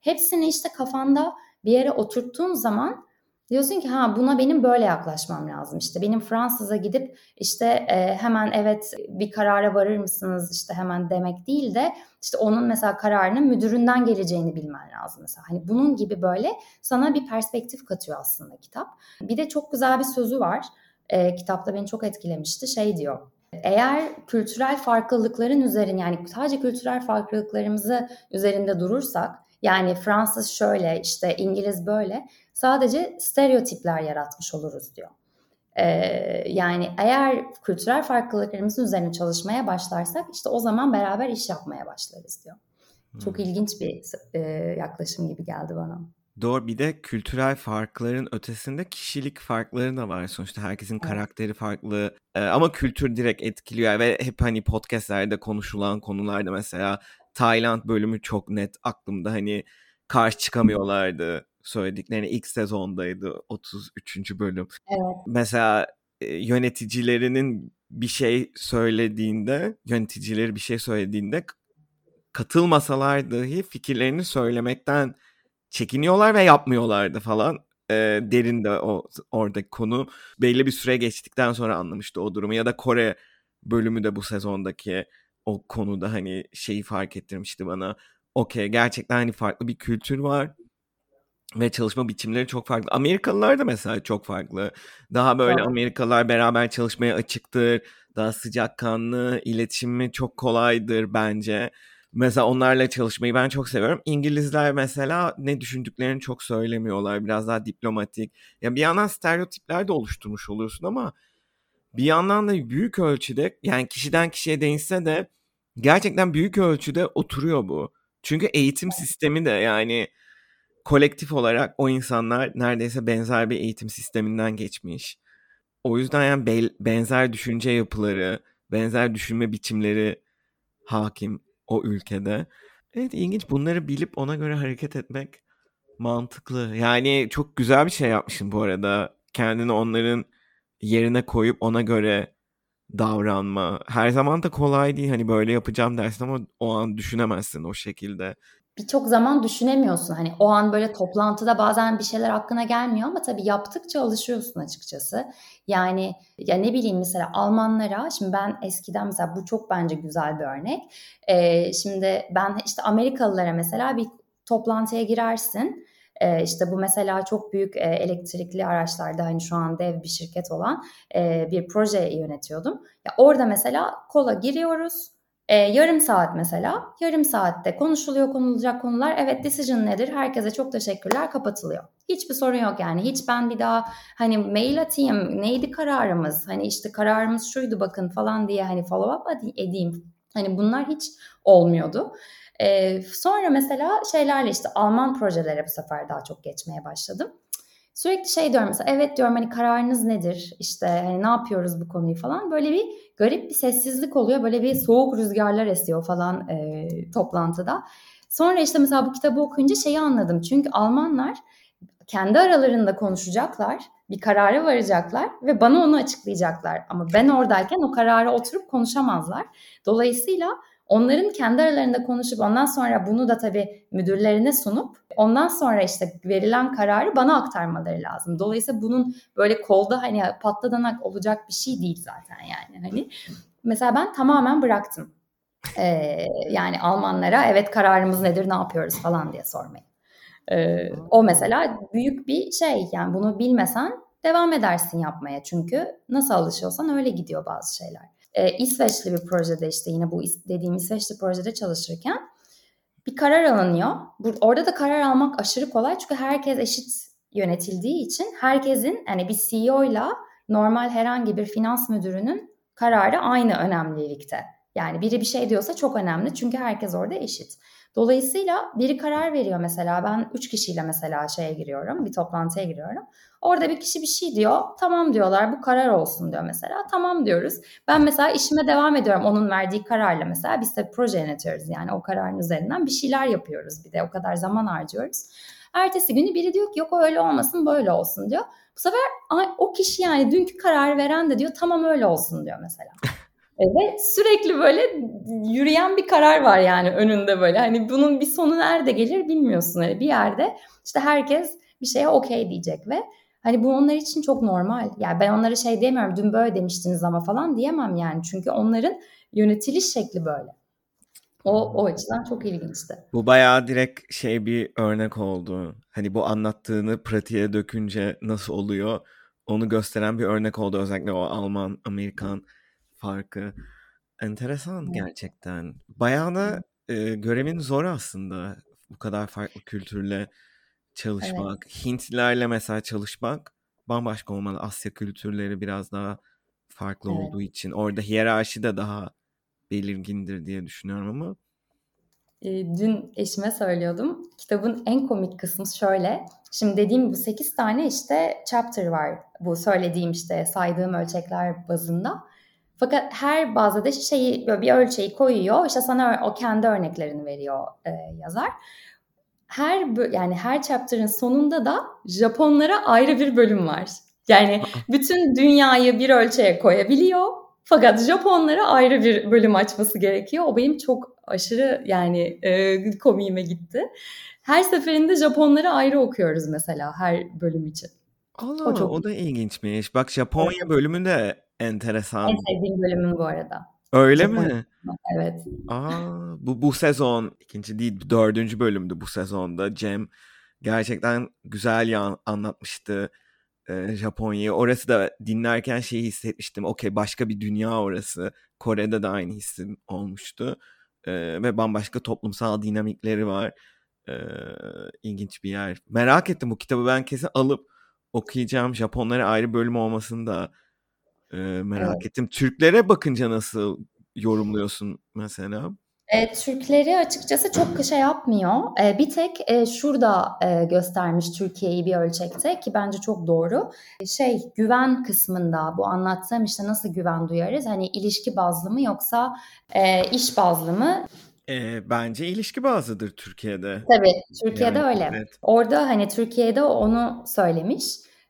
Hepsini işte kafanda bir yere oturttuğun zaman diyorsun ki ha buna benim böyle yaklaşmam lazım işte benim Fransız'a gidip işte e, hemen evet bir karara varır mısınız işte hemen demek değil de işte onun mesela kararının müdüründen geleceğini bilmen lazım mesela. Hani bunun gibi böyle sana bir perspektif katıyor aslında kitap. Bir de çok güzel bir sözü var. E, kitapta beni çok etkilemişti. Şey diyor. Eğer kültürel farklılıkların üzerine yani sadece kültürel farklılıklarımızı üzerinde durursak Yani Fransız şöyle, işte İngiliz böyle. Sadece stereotipler yaratmış oluruz diyor. Ee, yani eğer kültürel farklılıklarımızın üzerine çalışmaya başlarsak işte o zaman beraber iş yapmaya başlarız diyor. Çok hmm. ilginç bir e, yaklaşım gibi geldi bana. Doğru bir de kültürel farkların ötesinde kişilik farkları da var. Sonuçta herkesin evet. karakteri farklı ee, ama kültür direkt etkiliyor ve hep hani podcastlerde konuşulan konularda mesela Tayland bölümü çok net aklımda hani karşı çıkamıyorlardı söylediklerini ilk sezondaydı 33. bölüm. Evet. Mesela e, yöneticilerinin bir şey söylediğinde yöneticileri bir şey söylediğinde katılmasalar dahi fikirlerini söylemekten çekiniyorlar ve yapmıyorlardı falan. E, derin de o oradaki konu belli bir süre geçtikten sonra anlamıştı o durumu ya da Kore bölümü de bu sezondaki o konuda hani şeyi fark ettirmişti bana. Okey gerçekten hani farklı bir kültür var ve çalışma biçimleri çok farklı. Amerikalılar da mesela çok farklı. Daha böyle evet. Amerikalılar beraber çalışmaya açıktır. Daha sıcakkanlı, iletişimi çok kolaydır bence. Mesela onlarla çalışmayı ben çok seviyorum. İngilizler mesela ne düşündüklerini çok söylemiyorlar. Biraz daha diplomatik. Ya bir yandan stereotipler de oluşturmuş oluyorsun ama bir yandan da büyük ölçüde yani kişiden kişiye değinse de gerçekten büyük ölçüde oturuyor bu. Çünkü eğitim sistemi de yani kolektif olarak o insanlar neredeyse benzer bir eğitim sisteminden geçmiş. O yüzden yani be- benzer düşünce yapıları, benzer düşünme biçimleri hakim o ülkede. Evet ilginç bunları bilip ona göre hareket etmek mantıklı. Yani çok güzel bir şey yapmışsın bu arada. Kendini onların yerine koyup ona göre davranma. Her zaman da kolay değil. Hani böyle yapacağım dersin ama o an düşünemezsin o şekilde birçok zaman düşünemiyorsun. Hani o an böyle toplantıda bazen bir şeyler aklına gelmiyor ama tabii yaptıkça alışıyorsun açıkçası. Yani ya ne bileyim mesela Almanlara şimdi ben eskiden mesela bu çok bence güzel bir örnek. Ee, şimdi ben işte Amerikalılara mesela bir toplantıya girersin. Ee, işte bu mesela çok büyük e, elektrikli araçlarda hani şu an dev bir şirket olan e, bir proje yönetiyordum. Ya orada mesela kola giriyoruz e, yarım saat mesela, yarım saatte konuşuluyor konulacak konular. Evet decision nedir? Herkese çok teşekkürler kapatılıyor. Hiçbir sorun yok yani. Hiç ben bir daha hani mail atayım neydi kararımız? Hani işte kararımız şuydu bakın falan diye hani follow up edeyim. Hani bunlar hiç olmuyordu. Ee, sonra mesela şeylerle işte Alman projelere bu sefer daha çok geçmeye başladım. Sürekli şey diyorum mesela evet diyorum hani kararınız nedir? İşte hani ne yapıyoruz bu konuyu? falan. Böyle bir garip bir sessizlik oluyor. Böyle bir soğuk rüzgarlar esiyor falan e, toplantıda. Sonra işte mesela bu kitabı okuyunca şeyi anladım. Çünkü Almanlar kendi aralarında konuşacaklar bir karara varacaklar ve bana onu açıklayacaklar. Ama ben oradayken o karara oturup konuşamazlar. Dolayısıyla Onların kendi aralarında konuşup ondan sonra bunu da tabii müdürlerine sunup ondan sonra işte verilen kararı bana aktarmaları lazım. Dolayısıyla bunun böyle kolda hani patladanak olacak bir şey değil zaten yani. Hani mesela ben tamamen bıraktım. Ee, yani Almanlara evet kararımız nedir ne yapıyoruz falan diye sormayı. Ee, o mesela büyük bir şey yani bunu bilmesen devam edersin yapmaya çünkü nasıl alışıyorsan öyle gidiyor bazı şeyler e, İsveçli bir projede işte yine bu dediğim İsveçli projede çalışırken bir karar alınıyor. Orada da karar almak aşırı kolay çünkü herkes eşit yönetildiği için herkesin hani bir CEO ile normal herhangi bir finans müdürünün kararı aynı önemlilikte. Yani biri bir şey diyorsa çok önemli çünkü herkes orada eşit. Dolayısıyla biri karar veriyor mesela ben üç kişiyle mesela şeye giriyorum bir toplantıya giriyorum. Orada bir kişi bir şey diyor tamam diyorlar bu karar olsun diyor mesela tamam diyoruz. Ben mesela işime devam ediyorum onun verdiği kararla mesela biz de proje yönetiyoruz yani o kararın üzerinden bir şeyler yapıyoruz bir de o kadar zaman harcıyoruz. Ertesi günü biri diyor ki yok öyle olmasın böyle olsun diyor. Bu sefer o kişi yani dünkü kararı veren de diyor tamam öyle olsun diyor mesela. Ve sürekli böyle yürüyen bir karar var yani önünde böyle. Hani bunun bir sonu nerede gelir bilmiyorsun. Hani bir yerde işte herkes bir şeye okey diyecek ve hani bu onlar için çok normal. Yani ben onlara şey demiyorum dün böyle demiştiniz ama falan diyemem yani. Çünkü onların yönetiliş şekli böyle. O, o açıdan çok ilginçti. Bu bayağı direkt şey bir örnek oldu. Hani bu anlattığını pratiğe dökünce nasıl oluyor onu gösteren bir örnek oldu. Özellikle o Alman, Amerikan farkı. Enteresan gerçekten. Bayağı da e, görevin zor aslında. bu kadar farklı kültürle çalışmak, evet. Hintlilerle mesela çalışmak bambaşka olmalı. Asya kültürleri biraz daha farklı evet. olduğu için orada hiyerarşi de daha belirgindir diye düşünüyorum ama. E, dün eşime söylüyordum. Kitabın en komik kısmı şöyle. Şimdi dediğim bu 8 tane işte chapter var. Bu söylediğim işte saydığım ölçekler bazında. Fakat her bazda da şeyi böyle bir ölçeği koyuyor. İşte sana o kendi örneklerini veriyor e, yazar. Her yani her chapter'ın sonunda da Japonlara ayrı bir bölüm var. Yani bütün dünyayı bir ölçeğe koyabiliyor. Fakat Japonlara ayrı bir bölüm açması gerekiyor. O benim çok aşırı yani e, komiğime gitti. Her seferinde Japonları ayrı okuyoruz mesela her bölüm için. Allah o, çok... o da ilginçmiş. Bak Japonya evet. Enteresan. En sevdiğim bölümüm bu arada. Öyle Japonya. mi? Evet. Aa, bu, bu sezon ikinci değil dördüncü bölümdü bu sezonda. Cem gerçekten güzel ya anlatmıştı e, Japonya'yı. Orası da dinlerken şeyi hissetmiştim. Okey başka bir dünya orası. Kore'de de aynı hissim olmuştu. E, ve bambaşka toplumsal dinamikleri var. E, ilginç bir yer. Merak ettim bu kitabı ben kesin alıp okuyacağım. Japonlara ayrı bölüm olmasını da e, merak evet. ettim. Türklere bakınca nasıl yorumluyorsun mesela? E, Türkleri açıkçası çok şey yapmıyor. E, bir tek e, şurada e, göstermiş Türkiye'yi bir ölçekte ki bence çok doğru. Şey güven kısmında bu anlattığım işte nasıl güven duyarız? Hani ilişki bazlı mı yoksa e, iş bazlı mı? E, bence ilişki bazlıdır Türkiye'de. Tabii Türkiye'de yani, öyle. Evet. Orada hani Türkiye'de onu söylemiş.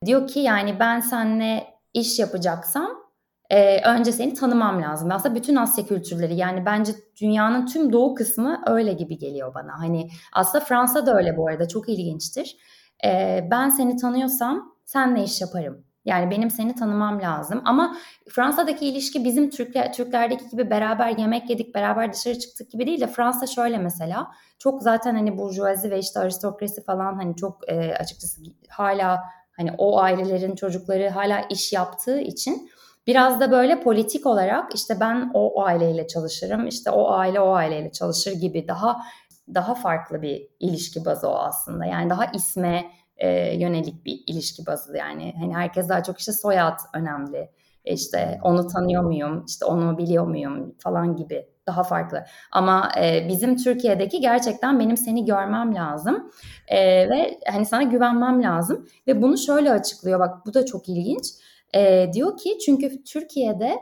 Diyor ki yani ben seninle iş yapacaksam e, önce seni tanımam lazım. Aslında bütün Asya kültürleri yani bence dünyanın tüm doğu kısmı öyle gibi geliyor bana. Hani aslında Fransa da öyle bu arada çok ilginçtir. E, ben seni tanıyorsam senle iş yaparım. Yani benim seni tanımam lazım. Ama Fransa'daki ilişki bizim Türkler, Türklerdeki gibi beraber yemek yedik, beraber dışarı çıktık gibi değil de Fransa şöyle mesela. Çok zaten hani burjuvazi ve işte aristokrasi falan hani çok e, açıkçası hala hani o ailelerin çocukları hala iş yaptığı için Biraz da böyle politik olarak işte ben o aileyle çalışırım, işte o aile o aileyle çalışır gibi daha daha farklı bir ilişki bazı o aslında. Yani daha isme e, yönelik bir ilişki bazı yani. Hani herkes daha çok işte soyad önemli. E, işte onu tanıyor muyum, işte onu biliyor muyum falan gibi daha farklı. Ama e, bizim Türkiye'deki gerçekten benim seni görmem lazım e, ve hani sana güvenmem lazım ve bunu şöyle açıklıyor. Bak bu da çok ilginç. E, diyor ki çünkü Türkiye'de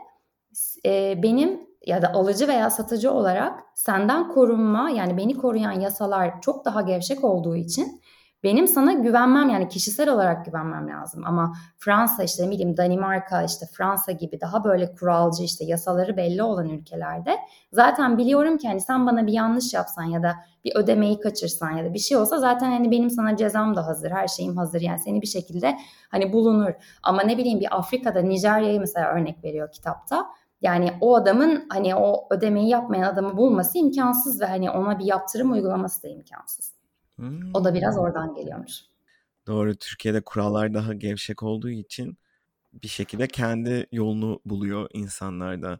e, benim ya da alıcı veya satıcı olarak senden korunma yani beni koruyan yasalar çok daha gevşek olduğu için benim sana güvenmem yani kişisel olarak güvenmem lazım ama Fransa işte ne bileyim Danimarka işte Fransa gibi daha böyle kuralcı işte yasaları belli olan ülkelerde zaten biliyorum ki hani sen bana bir yanlış yapsan ya da bir ödemeyi kaçırsan ya da bir şey olsa zaten hani benim sana cezam da hazır her şeyim hazır. Yani seni bir şekilde hani bulunur. Ama ne bileyim bir Afrika'da Nijerya'yı mesela örnek veriyor kitapta. Yani o adamın hani o ödemeyi yapmayan adamı bulması imkansız ve hani ona bir yaptırım uygulaması da imkansız. Hmm. O da biraz oradan geliyormuş. Doğru. Türkiye'de kurallar daha gevşek olduğu için bir şekilde kendi yolunu buluyor insanlar da.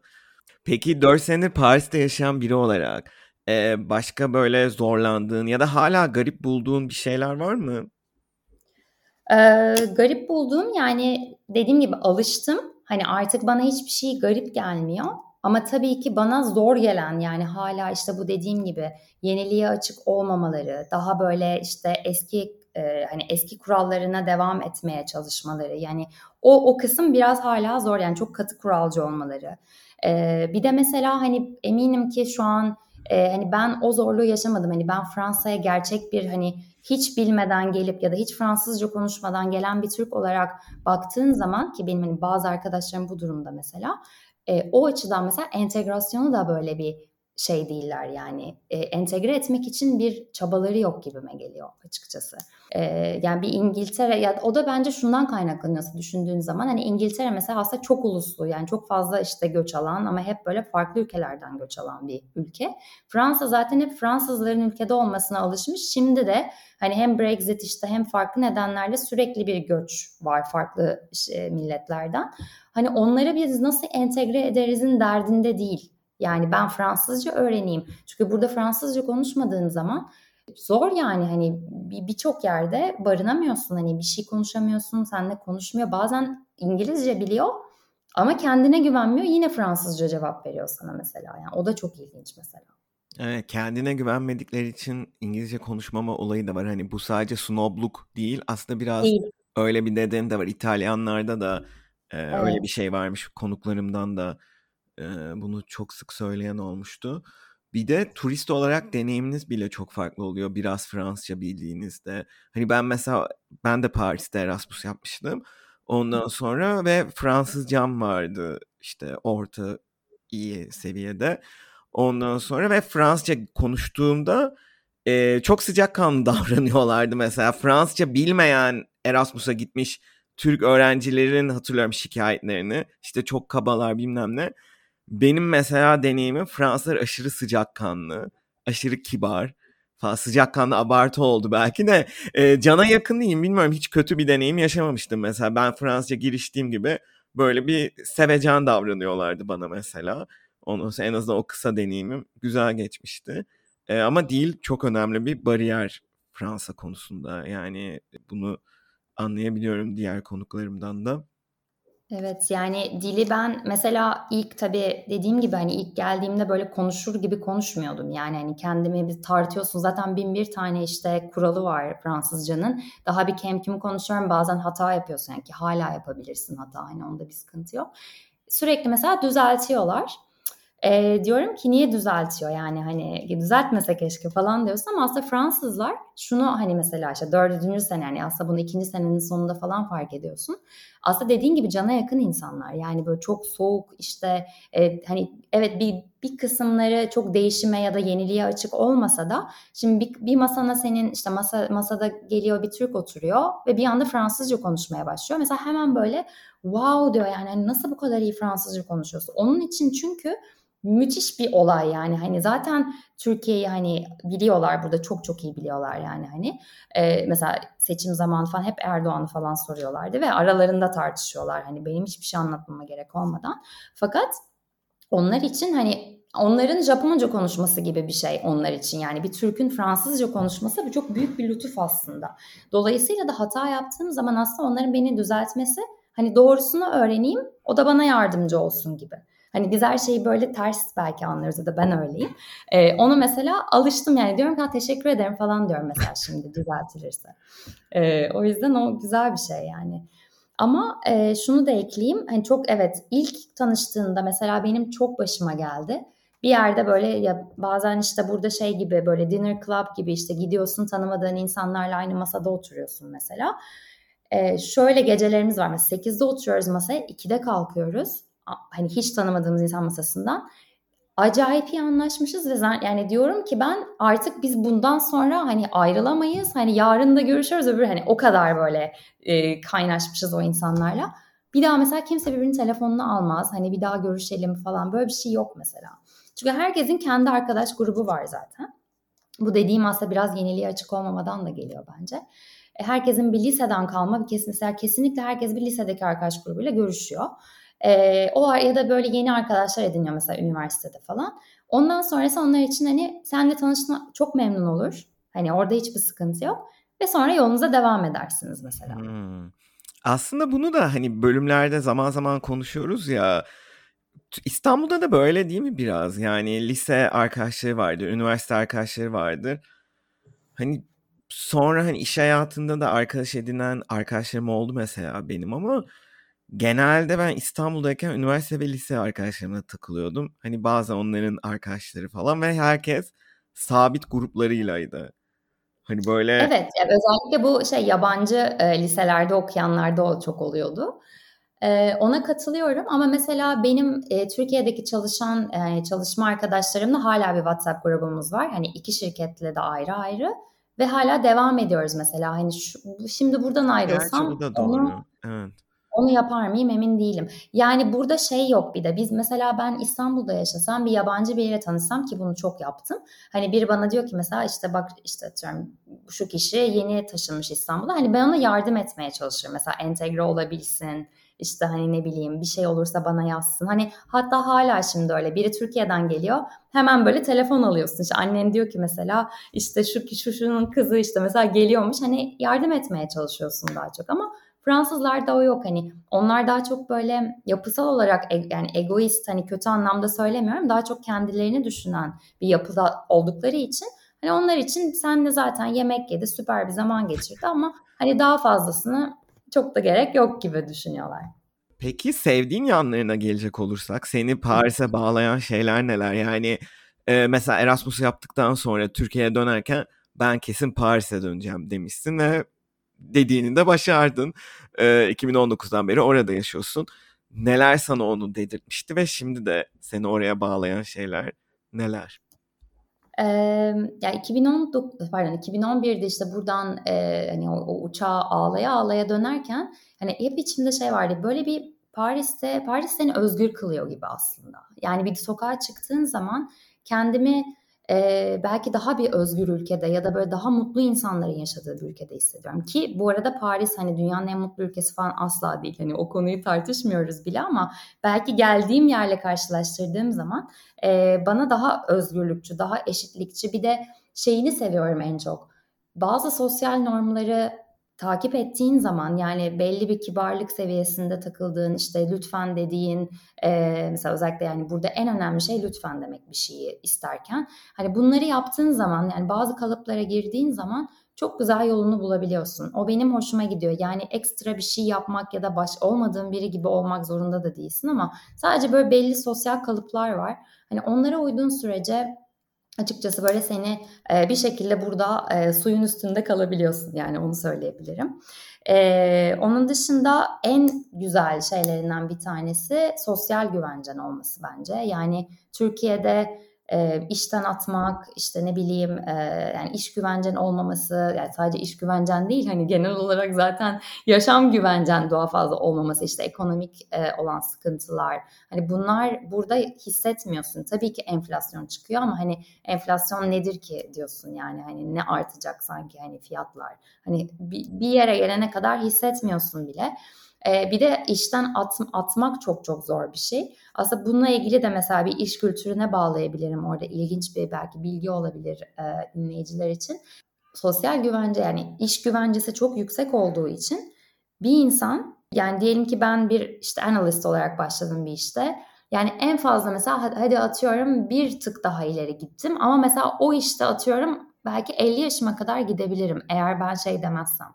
Peki 4 senedir Paris'te yaşayan biri olarak e, başka böyle zorlandığın ya da hala garip bulduğun bir şeyler var mı? Ee, garip bulduğum yani dediğim gibi alıştım. Hani artık bana hiçbir şey garip gelmiyor. Ama tabii ki bana zor gelen yani hala işte bu dediğim gibi yeniliğe açık olmamaları, daha böyle işte eski e, hani eski kurallarına devam etmeye çalışmaları yani o o kısım biraz hala zor yani çok katı kuralcı olmaları. E, bir de mesela hani eminim ki şu an e, hani ben o zorluğu yaşamadım. Hani ben Fransa'ya gerçek bir hani hiç bilmeden gelip ya da hiç Fransızca konuşmadan gelen bir Türk olarak baktığın zaman ki benim hani bazı arkadaşlarım bu durumda mesela e, o açıdan mesela entegrasyonu da böyle bir şey değiller yani e, entegre etmek için bir çabaları yok gibime geliyor açıkçası. E, yani bir İngiltere ya o da bence şundan kaynaklanıyor düşündüğün zaman hani İngiltere mesela aslında çok uluslu yani çok fazla işte göç alan ama hep böyle farklı ülkelerden göç alan bir ülke. Fransa zaten hep Fransızların ülkede olmasına alışmış. Şimdi de hani hem Brexit işte hem farklı nedenlerle sürekli bir göç var farklı işte, milletlerden. Hani onları biz nasıl entegre ederizin derdinde değil yani ben Fransızca öğreneyim. Çünkü burada Fransızca konuşmadığın zaman zor yani hani birçok yerde barınamıyorsun hani bir şey konuşamıyorsun seninle konuşmuyor bazen İngilizce biliyor ama kendine güvenmiyor yine Fransızca cevap veriyor sana mesela yani o da çok ilginç mesela. Evet, kendine güvenmedikleri için İngilizce konuşmama olayı da var. Hani bu sadece snobluk değil aslında biraz değil. öyle bir nedeni de var. İtalyanlarda da e, evet. öyle bir şey varmış. Konuklarımdan da e, bunu çok sık söyleyen olmuştu. Bir de turist olarak deneyiminiz bile çok farklı oluyor. Biraz Fransızca bildiğinizde. Hani ben mesela ben de Paris'te Erasmus yapmıştım. Ondan sonra ve Fransızcam vardı işte orta iyi seviyede. Ondan sonra ve Fransızca konuştuğumda e, çok sıcakkanlı *laughs* davranıyorlardı mesela. Fransızca bilmeyen Erasmus'a gitmiş Türk öğrencilerin hatırlıyorum şikayetlerini. İşte çok kabalar bilmem ne. Benim mesela deneyimim Fransızlar aşırı sıcakkanlı, aşırı kibar falan sıcakkanlı abartı oldu belki de e, cana yakın diyeyim bilmiyorum hiç kötü bir deneyim yaşamamıştım mesela ben Fransızca giriştiğim gibi böyle bir sevecen davranıyorlardı bana mesela sonra en azından o kısa deneyimim güzel geçmişti. E, ama dil çok önemli bir bariyer Fransa konusunda. Yani bunu anlayabiliyorum diğer konuklarımdan da. Evet yani dili ben mesela ilk tabii dediğim gibi hani ilk geldiğimde böyle konuşur gibi konuşmuyordum. Yani hani kendimi bir tartıyorsun zaten bin bir tane işte kuralı var Fransızcanın. Daha bir kem kimi konuşuyorum bazen hata yapıyorsun yani ki hala yapabilirsin hata hani onda bir sıkıntı yok. Sürekli mesela düzeltiyorlar. E, diyorum ki niye düzeltiyor yani hani düzeltmese keşke falan diyorsun ama aslında Fransızlar şunu hani mesela işte dördüncü sene yani aslında bunu ikinci senenin sonunda falan fark ediyorsun. Aslında dediğin gibi cana yakın insanlar yani böyle çok soğuk işte e, hani evet bir, bir kısımları çok değişime ya da yeniliğe açık olmasa da şimdi bir, bir masana senin işte masa, masada geliyor bir Türk oturuyor ve bir anda Fransızca konuşmaya başlıyor. Mesela hemen böyle wow diyor yani hani nasıl bu kadar iyi Fransızca konuşuyorsun? Onun için çünkü müthiş bir olay yani. Hani zaten Türkiye'yi hani biliyorlar burada çok çok iyi biliyorlar yani hani. Ee, mesela seçim zamanı falan hep Erdoğan'ı falan soruyorlardı ve aralarında tartışıyorlar. Hani benim hiçbir şey anlatmama gerek olmadan. Fakat onlar için hani onların Japonca konuşması gibi bir şey onlar için yani. Bir Türk'ün Fransızca konuşması bu çok büyük bir lütuf aslında. Dolayısıyla da hata yaptığım zaman aslında onların beni düzeltmesi hani doğrusunu öğreneyim o da bana yardımcı olsun gibi. Hani biz her şeyi böyle ters belki anlarız ya da ben öyleyim. Ee, onu mesela alıştım yani diyorum ki teşekkür ederim falan diyorum mesela şimdi düzeltilirse. Ee, o yüzden o güzel bir şey yani. Ama e, şunu da ekleyeyim. Hani çok evet ilk tanıştığında mesela benim çok başıma geldi. Bir yerde böyle ya bazen işte burada şey gibi böyle dinner club gibi işte gidiyorsun tanımadığın insanlarla aynı masada oturuyorsun mesela. Ee, şöyle gecelerimiz var mesela 8'de oturuyoruz masaya 2'de kalkıyoruz hani hiç tanımadığımız insan masasından acayip iyi anlaşmışız ve yani diyorum ki ben artık biz bundan sonra hani ayrılamayız. Hani yarın da görüşürüz öbür hani o kadar böyle e, kaynaşmışız o insanlarla. Bir daha mesela kimse birbirinin telefonunu almaz. Hani bir daha görüşelim falan böyle bir şey yok mesela. Çünkü herkesin kendi arkadaş grubu var zaten. Bu dediğim aslında biraz yeniliğe açık olmamadan da geliyor bence. E, herkesin bir liseden kalma bir kesin, kesinlikle herkes bir lisedeki arkadaş grubuyla görüşüyor. E, o ya da böyle yeni arkadaşlar ediniyor mesela üniversitede falan. Ondan sonrası onlar için hani senle tanışma çok memnun olur. Hani orada hiçbir sıkıntı yok. Ve sonra yolunuza devam edersiniz mesela. Hmm. Aslında bunu da hani bölümlerde zaman zaman konuşuyoruz ya. İstanbul'da da böyle değil mi biraz? Yani lise arkadaşları vardır, üniversite arkadaşları vardır. Hani sonra hani iş hayatında da arkadaş edinen arkadaşlarım oldu mesela benim ama Genelde ben İstanbul'dayken üniversite ve lise arkadaşlarımla takılıyordum. Hani bazen onların arkadaşları falan ve herkes sabit gruplarıylaydı. Hani böyle Evet, yani özellikle bu şey yabancı e, liselerde okuyanlarda çok oluyordu. E, ona katılıyorum ama mesela benim e, Türkiye'deki çalışan e, çalışma arkadaşlarımla hala bir WhatsApp grubumuz var. Hani iki şirketle de ayrı ayrı ve hala devam ediyoruz mesela. Hani şu, şimdi buradan ayrılsam Gerçi bu da doğru. Onu, evet. Onu yapar mıyım emin değilim. Yani burada şey yok bir de biz mesela ben İstanbul'da yaşasam bir yabancı biriyle tanışsam ki bunu çok yaptım. Hani biri bana diyor ki mesela işte bak işte atıyorum şu kişi yeni taşınmış İstanbul'a. Hani ben ona yardım etmeye çalışırım. Mesela entegre olabilsin. İşte hani ne bileyim bir şey olursa bana yazsın. Hani hatta hala şimdi öyle biri Türkiye'den geliyor. Hemen böyle telefon alıyorsun. İşte annen diyor ki mesela işte şu şu şunun kızı işte mesela geliyormuş. Hani yardım etmeye çalışıyorsun daha çok ama Fransızlarda o yok hani onlar daha çok böyle yapısal olarak e, yani egoist hani kötü anlamda söylemiyorum daha çok kendilerini düşünen bir yapıda oldukları için hani onlar için sen de zaten yemek yedi süper bir zaman geçirdi ama hani daha fazlasını çok da gerek yok gibi düşünüyorlar. Peki sevdiğin yanlarına gelecek olursak seni Paris'e bağlayan şeyler neler? Yani e, mesela Erasmus yaptıktan sonra Türkiye'ye dönerken ben kesin Paris'e döneceğim demişsin ve dediğini de başardın. E, 2019'dan beri orada yaşıyorsun. Neler sana onu dedirtmişti ve şimdi de seni oraya bağlayan şeyler neler? Ee, ya 2019 pardon 2011'de işte buradan e, hani o, o uçağa ağlaya ağlaya dönerken hani hep içimde şey vardı böyle bir Paris'te Paris seni özgür kılıyor gibi aslında. Yani bir sokağa çıktığın zaman kendimi e, belki daha bir özgür ülkede ya da böyle daha mutlu insanların yaşadığı bir ülkede hissediyorum. Ki bu arada Paris hani dünyanın en mutlu ülkesi falan asla değil. Hani o konuyu tartışmıyoruz bile ama belki geldiğim yerle karşılaştırdığım zaman e, bana daha özgürlükçü, daha eşitlikçi bir de şeyini seviyorum en çok. Bazı sosyal normları takip ettiğin zaman yani belli bir kibarlık seviyesinde takıldığın işte lütfen dediğin e, mesela özellikle yani burada en önemli şey lütfen demek bir şeyi isterken hani bunları yaptığın zaman yani bazı kalıplara girdiğin zaman çok güzel yolunu bulabiliyorsun. O benim hoşuma gidiyor. Yani ekstra bir şey yapmak ya da baş olmadığın biri gibi olmak zorunda da değilsin ama sadece böyle belli sosyal kalıplar var. Hani onlara uyduğun sürece açıkçası böyle seni e, bir şekilde burada e, suyun üstünde kalabiliyorsun yani onu söyleyebilirim. E, onun dışında en güzel şeylerinden bir tanesi sosyal güvencen olması bence. Yani Türkiye'de e, işten atmak, işte ne bileyim e, yani iş güvencen olmaması, yani sadece iş güvencen değil hani genel olarak zaten yaşam güvencen daha fazla olmaması, işte ekonomik e, olan sıkıntılar. Hani bunlar burada hissetmiyorsun. Tabii ki enflasyon çıkıyor ama hani enflasyon nedir ki diyorsun yani hani ne artacak sanki hani fiyatlar. Hani bir, bir yere gelene kadar hissetmiyorsun bile. E, bir de işten at, atmak çok çok zor bir şey. Aslında bununla ilgili de mesela bir iş kültürüne bağlayabilirim. Orada ilginç bir belki bilgi olabilir e, dinleyiciler için. Sosyal güvence yani iş güvencesi çok yüksek olduğu için bir insan yani diyelim ki ben bir işte analist olarak başladım bir işte. Yani en fazla mesela hadi atıyorum bir tık daha ileri gittim ama mesela o işte atıyorum belki 50 yaşıma kadar gidebilirim eğer ben şey demezsem.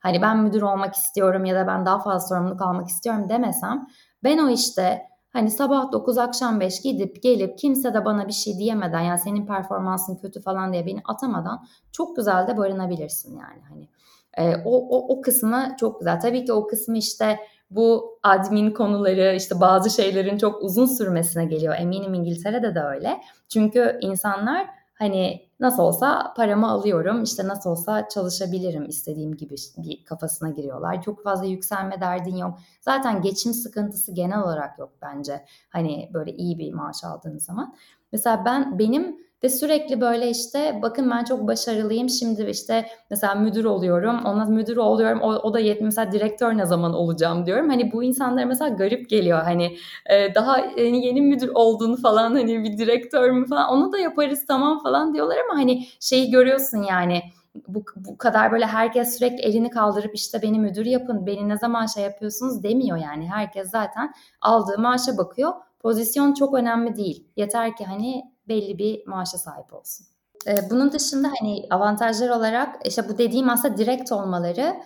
Hani ben müdür olmak istiyorum ya da ben daha fazla sorumluluk almak istiyorum demesem ben o işte hani sabah 9 akşam 5 gidip gelip kimse de bana bir şey diyemeden yani senin performansın kötü falan diye beni atamadan çok güzel de barınabilirsin yani hani e, o, o, o kısmı çok güzel. Tabii ki o kısmı işte bu admin konuları işte bazı şeylerin çok uzun sürmesine geliyor. Eminim İngiltere'de de öyle. Çünkü insanlar hani nasıl olsa paramı alıyorum işte nasıl olsa çalışabilirim istediğim gibi bir kafasına giriyorlar. Çok fazla yükselme derdin yok. Zaten geçim sıkıntısı genel olarak yok bence. Hani böyle iyi bir maaş aldığın zaman. Mesela ben benim ve sürekli böyle işte bakın ben çok başarılıyım şimdi işte mesela müdür oluyorum ona müdür oluyorum o, o da yetmiyor mesela direktör ne zaman olacağım diyorum. Hani bu insanlara mesela garip geliyor hani e, daha yani yeni müdür olduğunu falan hani bir direktör mü falan onu da yaparız tamam falan diyorlar ama hani şeyi görüyorsun yani bu, bu kadar böyle herkes sürekli elini kaldırıp işte beni müdür yapın, beni ne zaman şey yapıyorsunuz demiyor yani. Herkes zaten aldığı maaşa bakıyor. Pozisyon çok önemli değil. Yeter ki hani belli bir maaşa sahip olsun. Ee, bunun dışında hani avantajlar olarak işte bu dediğim aslında direkt olmaları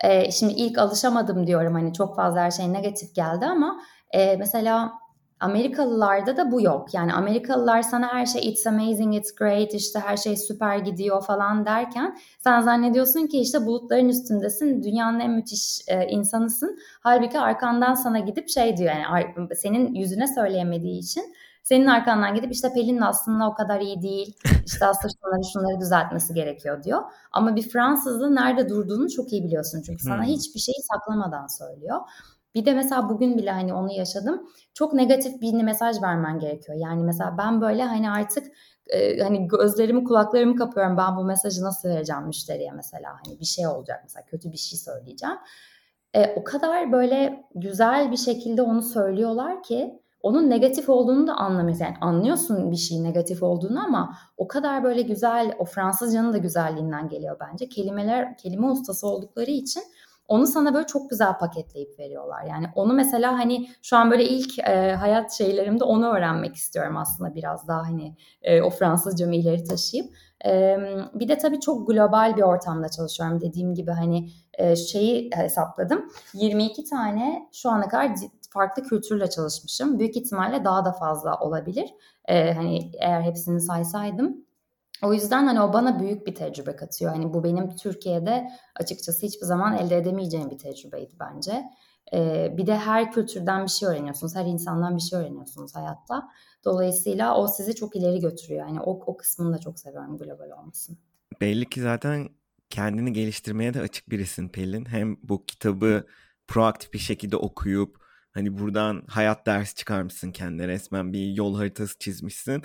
e, şimdi ilk alışamadım diyorum hani çok fazla her şey negatif geldi ama e, mesela Amerikalılarda da bu yok. Yani Amerikalılar sana her şey it's amazing, it's great, işte her şey süper gidiyor falan derken sen zannediyorsun ki işte bulutların üstündesin, dünyanın en müthiş e, insanısın. Halbuki arkandan sana gidip şey diyor yani senin yüzüne söyleyemediği için senin arkandan gidip işte Pelin aslında o kadar iyi değil. İşte aslında şunları şunları düzeltmesi gerekiyor diyor. Ama bir Fransızlı nerede durduğunu çok iyi biliyorsun. Çünkü sana hmm. hiçbir şeyi saklamadan söylüyor. Bir de mesela bugün bile hani onu yaşadım. Çok negatif bir mesaj vermen gerekiyor. Yani mesela ben böyle hani artık e, hani gözlerimi kulaklarımı kapıyorum ben bu mesajı nasıl vereceğim müşteriye mesela hani bir şey olacak mesela kötü bir şey söyleyeceğim. E, o kadar böyle güzel bir şekilde onu söylüyorlar ki onun negatif olduğunu da anlamıyorsun. Yani anlıyorsun bir şeyin negatif olduğunu ama o kadar böyle güzel, o Fransızcanın da güzelliğinden geliyor bence. Kelimeler, kelime ustası oldukları için onu sana böyle çok güzel paketleyip veriyorlar. Yani onu mesela hani şu an böyle ilk e, hayat şeylerimde onu öğrenmek istiyorum aslında biraz daha hani e, o Fransızcamı ileri taşıyıp. E, bir de tabii çok global bir ortamda çalışıyorum dediğim gibi hani e, şeyi hesapladım. 22 tane şu ana kadar farklı kültürle çalışmışım. Büyük ihtimalle daha da fazla olabilir. E, hani eğer hepsini saysaydım. O yüzden hani o bana büyük bir tecrübe katıyor. Hani bu benim Türkiye'de açıkçası hiçbir zaman elde edemeyeceğim bir tecrübeydi bence. Ee, bir de her kültürden bir şey öğreniyorsunuz. Her insandan bir şey öğreniyorsunuz hayatta. Dolayısıyla o sizi çok ileri götürüyor. Yani o, o kısmını da çok seviyorum global olmasını. Belli ki zaten kendini geliştirmeye de açık birisin Pelin. Hem bu kitabı proaktif bir şekilde okuyup hani buradan hayat dersi çıkarmışsın kendine resmen bir yol haritası çizmişsin.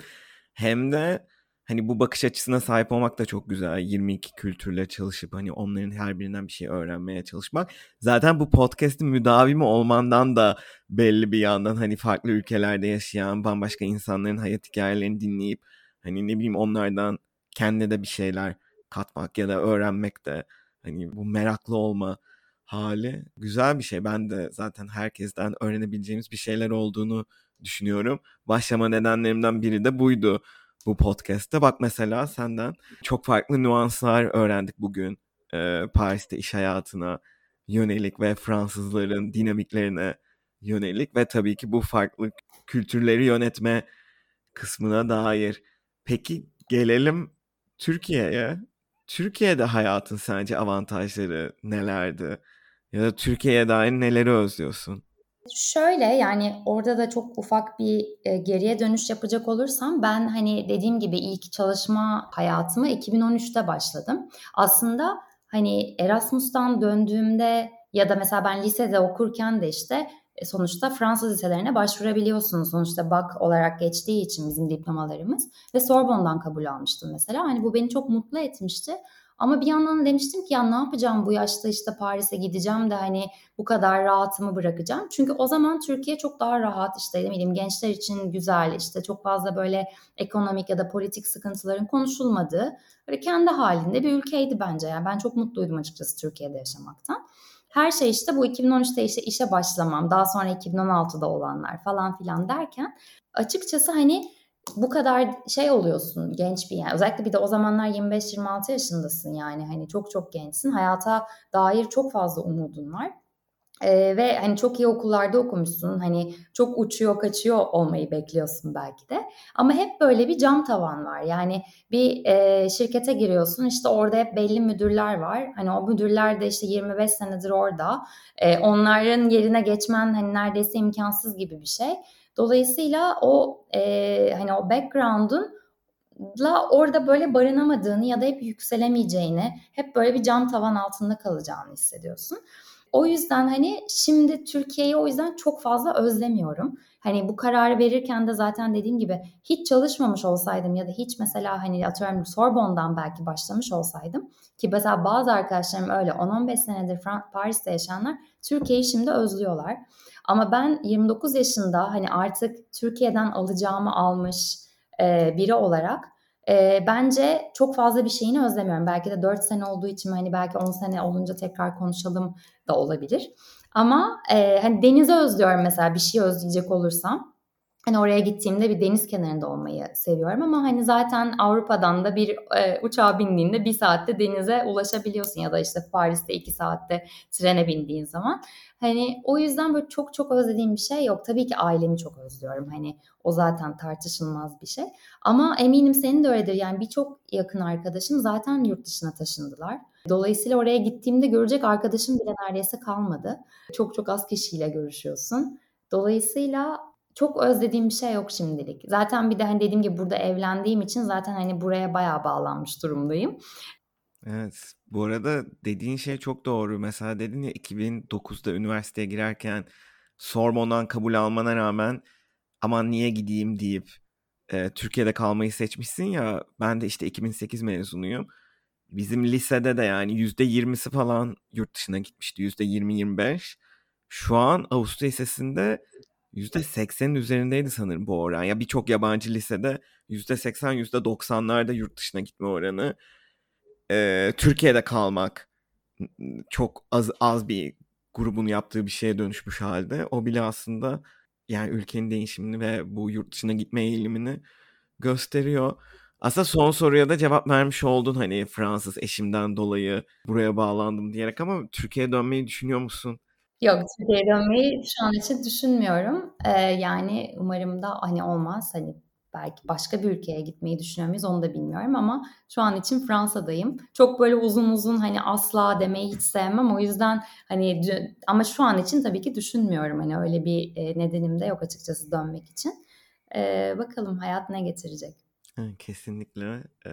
Hem de hani bu bakış açısına sahip olmak da çok güzel. 22 kültürle çalışıp hani onların her birinden bir şey öğrenmeye çalışmak. Zaten bu podcast'in müdavimi olmandan da belli bir yandan hani farklı ülkelerde yaşayan bambaşka insanların hayat hikayelerini dinleyip hani ne bileyim onlardan kendine de bir şeyler katmak ya da öğrenmek de hani bu meraklı olma hali güzel bir şey. Ben de zaten herkesten öğrenebileceğimiz bir şeyler olduğunu düşünüyorum. Başlama nedenlerimden biri de buydu bu podcast'te. Bak mesela senden çok farklı nüanslar öğrendik bugün. Ee, Paris'te iş hayatına yönelik ve Fransızların dinamiklerine yönelik ve tabii ki bu farklı kültürleri yönetme kısmına dair. Peki gelelim Türkiye'ye. Türkiye'de hayatın sence avantajları nelerdi? Ya da Türkiye'ye dair neleri özlüyorsun? Şöyle yani orada da çok ufak bir e, geriye dönüş yapacak olursam ben hani dediğim gibi ilk çalışma hayatımı 2013'te başladım. Aslında hani Erasmus'tan döndüğümde ya da mesela ben lisede okurken de işte e, sonuçta Fransız liselerine başvurabiliyorsunuz. Sonuçta BAC olarak geçtiği için bizim diplomalarımız ve Sorbonne'dan kabul almıştım mesela. Hani bu beni çok mutlu etmişti. Ama bir yandan demiştim ki ya ne yapacağım bu yaşta işte Paris'e gideceğim de hani bu kadar rahatımı bırakacağım. Çünkü o zaman Türkiye çok daha rahat işte ne bileyim gençler için güzel işte çok fazla böyle ekonomik ya da politik sıkıntıların konuşulmadığı böyle kendi halinde bir ülkeydi bence. Yani ben çok mutluydum açıkçası Türkiye'de yaşamaktan. Her şey işte bu 2013'te işte işe başlamam, daha sonra 2016'da olanlar falan filan derken açıkçası hani bu kadar şey oluyorsun genç bir yani. Özellikle bir de o zamanlar 25-26 yaşındasın yani. Hani çok çok gençsin. Hayata dair çok fazla umudun var. Ee, ve hani çok iyi okullarda okumuşsun. Hani çok uçuyor kaçıyor olmayı bekliyorsun belki de. Ama hep böyle bir cam tavan var. Yani bir e, şirkete giriyorsun. İşte orada hep belli müdürler var. Hani o müdürler de işte 25 senedir orada. E, onların yerine geçmen hani neredeyse imkansız gibi bir şey Dolayısıyla o e, hani o background'un la orada böyle barınamadığını ya da hep yükselemeyeceğini, hep böyle bir cam tavan altında kalacağını hissediyorsun. O yüzden hani şimdi Türkiye'yi o yüzden çok fazla özlemiyorum. Hani bu kararı verirken de zaten dediğim gibi hiç çalışmamış olsaydım ya da hiç mesela hani atıyorum Sorbonne'dan belki başlamış olsaydım ki mesela bazı arkadaşlarım öyle 10-15 senedir Paris'te yaşayanlar Türkiye'yi şimdi özlüyorlar. Ama ben 29 yaşında hani artık Türkiye'den alacağımı almış e, biri olarak e, bence çok fazla bir şeyini özlemiyorum. Belki de 4 sene olduğu için hani belki 10 sene olunca tekrar konuşalım da olabilir. Ama e, hani denizi özlüyorum mesela bir şey özleyecek olursam. Hani oraya gittiğimde bir deniz kenarında olmayı seviyorum ama hani zaten Avrupa'dan da bir e, uçağa bindiğinde bir saatte denize ulaşabiliyorsun ya da işte Paris'te iki saatte trene bindiğin zaman. Hani o yüzden böyle çok çok özlediğim bir şey yok. Tabii ki ailemi çok özlüyorum. Hani o zaten tartışılmaz bir şey. Ama eminim senin de öyledir. Yani birçok yakın arkadaşım zaten yurt dışına taşındılar. Dolayısıyla oraya gittiğimde görecek arkadaşım bile neredeyse kalmadı. Çok çok az kişiyle görüşüyorsun. Dolayısıyla çok özlediğim bir şey yok şimdilik. Zaten bir de hani dediğim gibi burada evlendiğim için zaten hani buraya bayağı bağlanmış durumdayım. Evet. Bu arada dediğin şey çok doğru. Mesela dedin ya 2009'da üniversiteye girerken Sorbonne'dan kabul almana rağmen aman niye gideyim deyip e, Türkiye'de kalmayı seçmişsin ya ben de işte 2008 mezunuyum. Bizim lisede de yani %20'si falan yurt dışına gitmişti. %20-25. Şu an Avusturya Lisesi'nde %80'in üzerindeydi sanırım bu oran. Ya birçok yabancı lisede %80, %90'larda yurt dışına gitme oranı. Ee, Türkiye'de kalmak çok az az bir grubun yaptığı bir şeye dönüşmüş halde. O bile aslında yani ülkenin değişimini ve bu yurt dışına gitme eğilimini gösteriyor. Aslında son soruya da cevap vermiş oldun hani Fransız eşimden dolayı buraya bağlandım diyerek ama Türkiye'ye dönmeyi düşünüyor musun? Yok Türkiye'ye dönmeyi şu an için düşünmüyorum. Ee, yani umarım da hani olmaz. Hani belki başka bir ülkeye gitmeyi düşünüyor muyuz onu da bilmiyorum ama şu an için Fransa'dayım. Çok böyle uzun uzun hani asla demeyi hiç sevmem. O yüzden hani ama şu an için tabii ki düşünmüyorum. Hani öyle bir e, nedenim de yok açıkçası dönmek için. Ee, bakalım hayat ne getirecek. Kesinlikle e,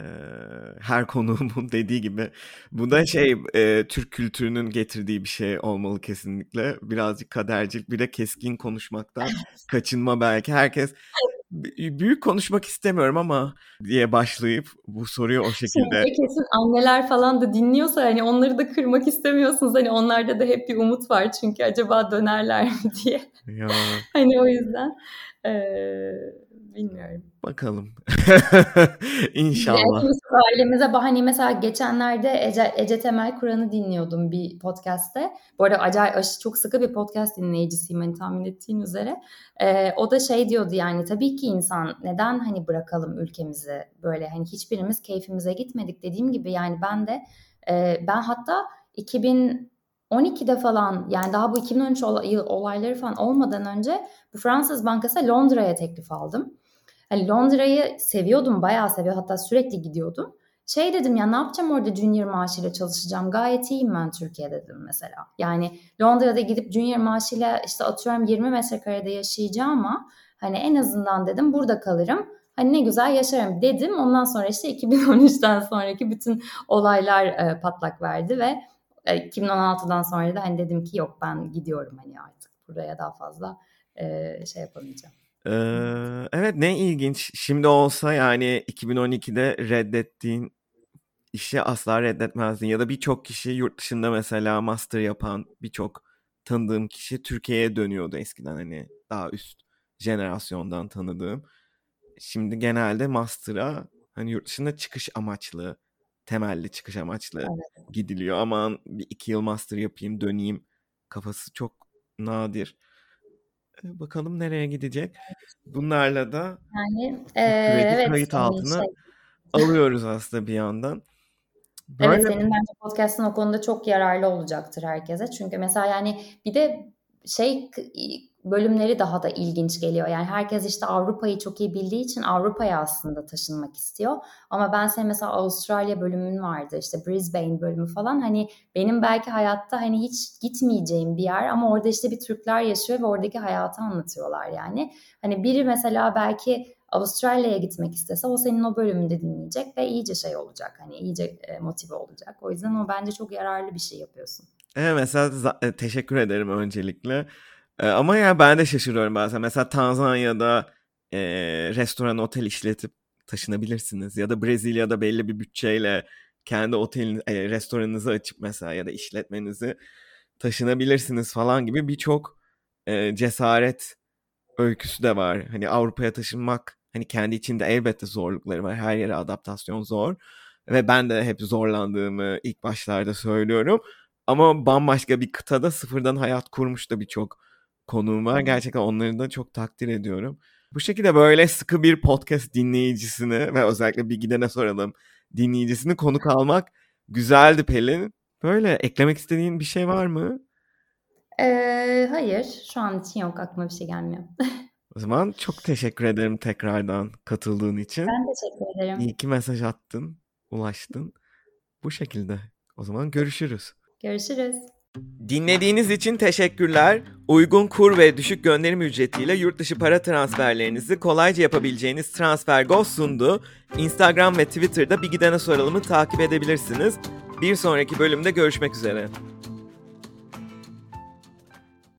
her konuğumun *laughs* dediği gibi bu da şey e, Türk kültürünün getirdiği bir şey olmalı kesinlikle birazcık kadercil bir de keskin konuşmaktan kaçınma belki herkes büyük konuşmak istemiyorum ama diye başlayıp bu soruyu o şekilde. Şimdi kesin anneler falan da dinliyorsa hani onları da kırmak istemiyorsunuz. Hani onlarda da hep bir umut var çünkü acaba dönerler mi *laughs* diye. Ya. hani o yüzden ee, bilmiyorum. Bakalım. *laughs* İnşallah. Hepimiz ailemize hani mesela geçenlerde Ece, Ece Temel Kur'an'ı dinliyordum bir podcast'te. Bu arada acayip çok sıkı bir podcast dinleyicisiyim hani tahmin ettiğin üzere. Ee, o da şey diyordu yani tabii ki insan neden hani bırakalım ülkemizi böyle hani hiçbirimiz keyfimize gitmedik dediğim gibi yani ben de e, ben hatta 2000 12'de falan yani daha bu 2013 olayları falan olmadan önce bu Fransız Bankası Londra'ya teklif aldım. Hani Londra'yı seviyordum, bayağı seviyordum. Hatta sürekli gidiyordum. Şey dedim ya ne yapacağım orada junior maaşıyla çalışacağım. Gayet iyiyim ben Türkiye'de dedim mesela. Yani Londra'da gidip junior maaşıyla işte atıyorum 20 metrekarede yaşayacağım ama hani en azından dedim burada kalırım. Hani ne güzel yaşarım dedim. Ondan sonra işte 2013'ten sonraki bütün olaylar e, patlak verdi ve 2016'dan e, sonra da hani dedim ki yok ben gidiyorum hani artık buraya daha fazla e, şey yapamayacağım. Ee, evet ne ilginç. Şimdi olsa yani 2012'de reddettiğin işi asla reddetmezdin. Ya da birçok kişi yurt dışında mesela master yapan birçok tanıdığım kişi Türkiye'ye dönüyordu eskiden hani daha üst jenerasyondan tanıdığım. Şimdi genelde master'a hani yurt dışında çıkış amaçlı, temelli çıkış amaçlı evet. gidiliyor. Aman bir iki yıl master yapayım döneyim kafası çok nadir. Bakalım nereye gidecek. Bunlarla da yani e, evet, kayıt altına şey. alıyoruz aslında bir yandan. *laughs* Böyle... Evet senin bence podcast'ın o konuda çok yararlı olacaktır herkese. Çünkü mesela yani bir de şey bölümleri daha da ilginç geliyor. Yani herkes işte Avrupa'yı çok iyi bildiği için Avrupa'ya aslında taşınmak istiyor. Ama ben senin mesela Avustralya bölümün vardı işte Brisbane bölümü falan. Hani benim belki hayatta hani hiç gitmeyeceğim bir yer ama orada işte bir Türkler yaşıyor ve oradaki hayatı anlatıyorlar yani. Hani biri mesela belki Avustralya'ya gitmek istese o senin o bölümünde dinleyecek ve iyice şey olacak. Hani iyice e, motive olacak. O yüzden o bence çok yararlı bir şey yapıyorsun. Evet mesela e, teşekkür ederim öncelikle. E, ama ya ben de şaşırıyorum bazen. Mesela Tanzanya'da e, restoran otel işletip taşınabilirsiniz. Ya da Brezilya'da belli bir bütçeyle kendi otelin e, restoranınızı açıp mesela ya da işletmenizi taşınabilirsiniz falan gibi birçok e, cesaret öyküsü de var. Hani Avrupa'ya taşınmak hani kendi içinde elbette zorlukları var. Her yere adaptasyon zor. Ve ben de hep zorlandığımı ilk başlarda söylüyorum. Ama bambaşka bir kıtada sıfırdan hayat kurmuş da birçok konuğum var. Gerçekten onları da çok takdir ediyorum. Bu şekilde böyle sıkı bir podcast dinleyicisini ve özellikle bir gidene soralım dinleyicisini konuk almak güzeldi Pelin. Böyle eklemek istediğin bir şey var mı? Ee, hayır şu an için yok aklıma bir şey gelmiyor. *laughs* o zaman çok teşekkür ederim tekrardan katıldığın için. Ben teşekkür ederim. İyi ki mesaj attın, ulaştın. Bu şekilde. O zaman görüşürüz. Görüşürüz. Dinlediğiniz için teşekkürler. Uygun kur ve düşük gönderim ücretiyle yurt dışı para transferlerinizi kolayca yapabileceğiniz TransferGo sundu. Instagram ve Twitter'da bir gidene soralımı takip edebilirsiniz. Bir sonraki bölümde görüşmek üzere.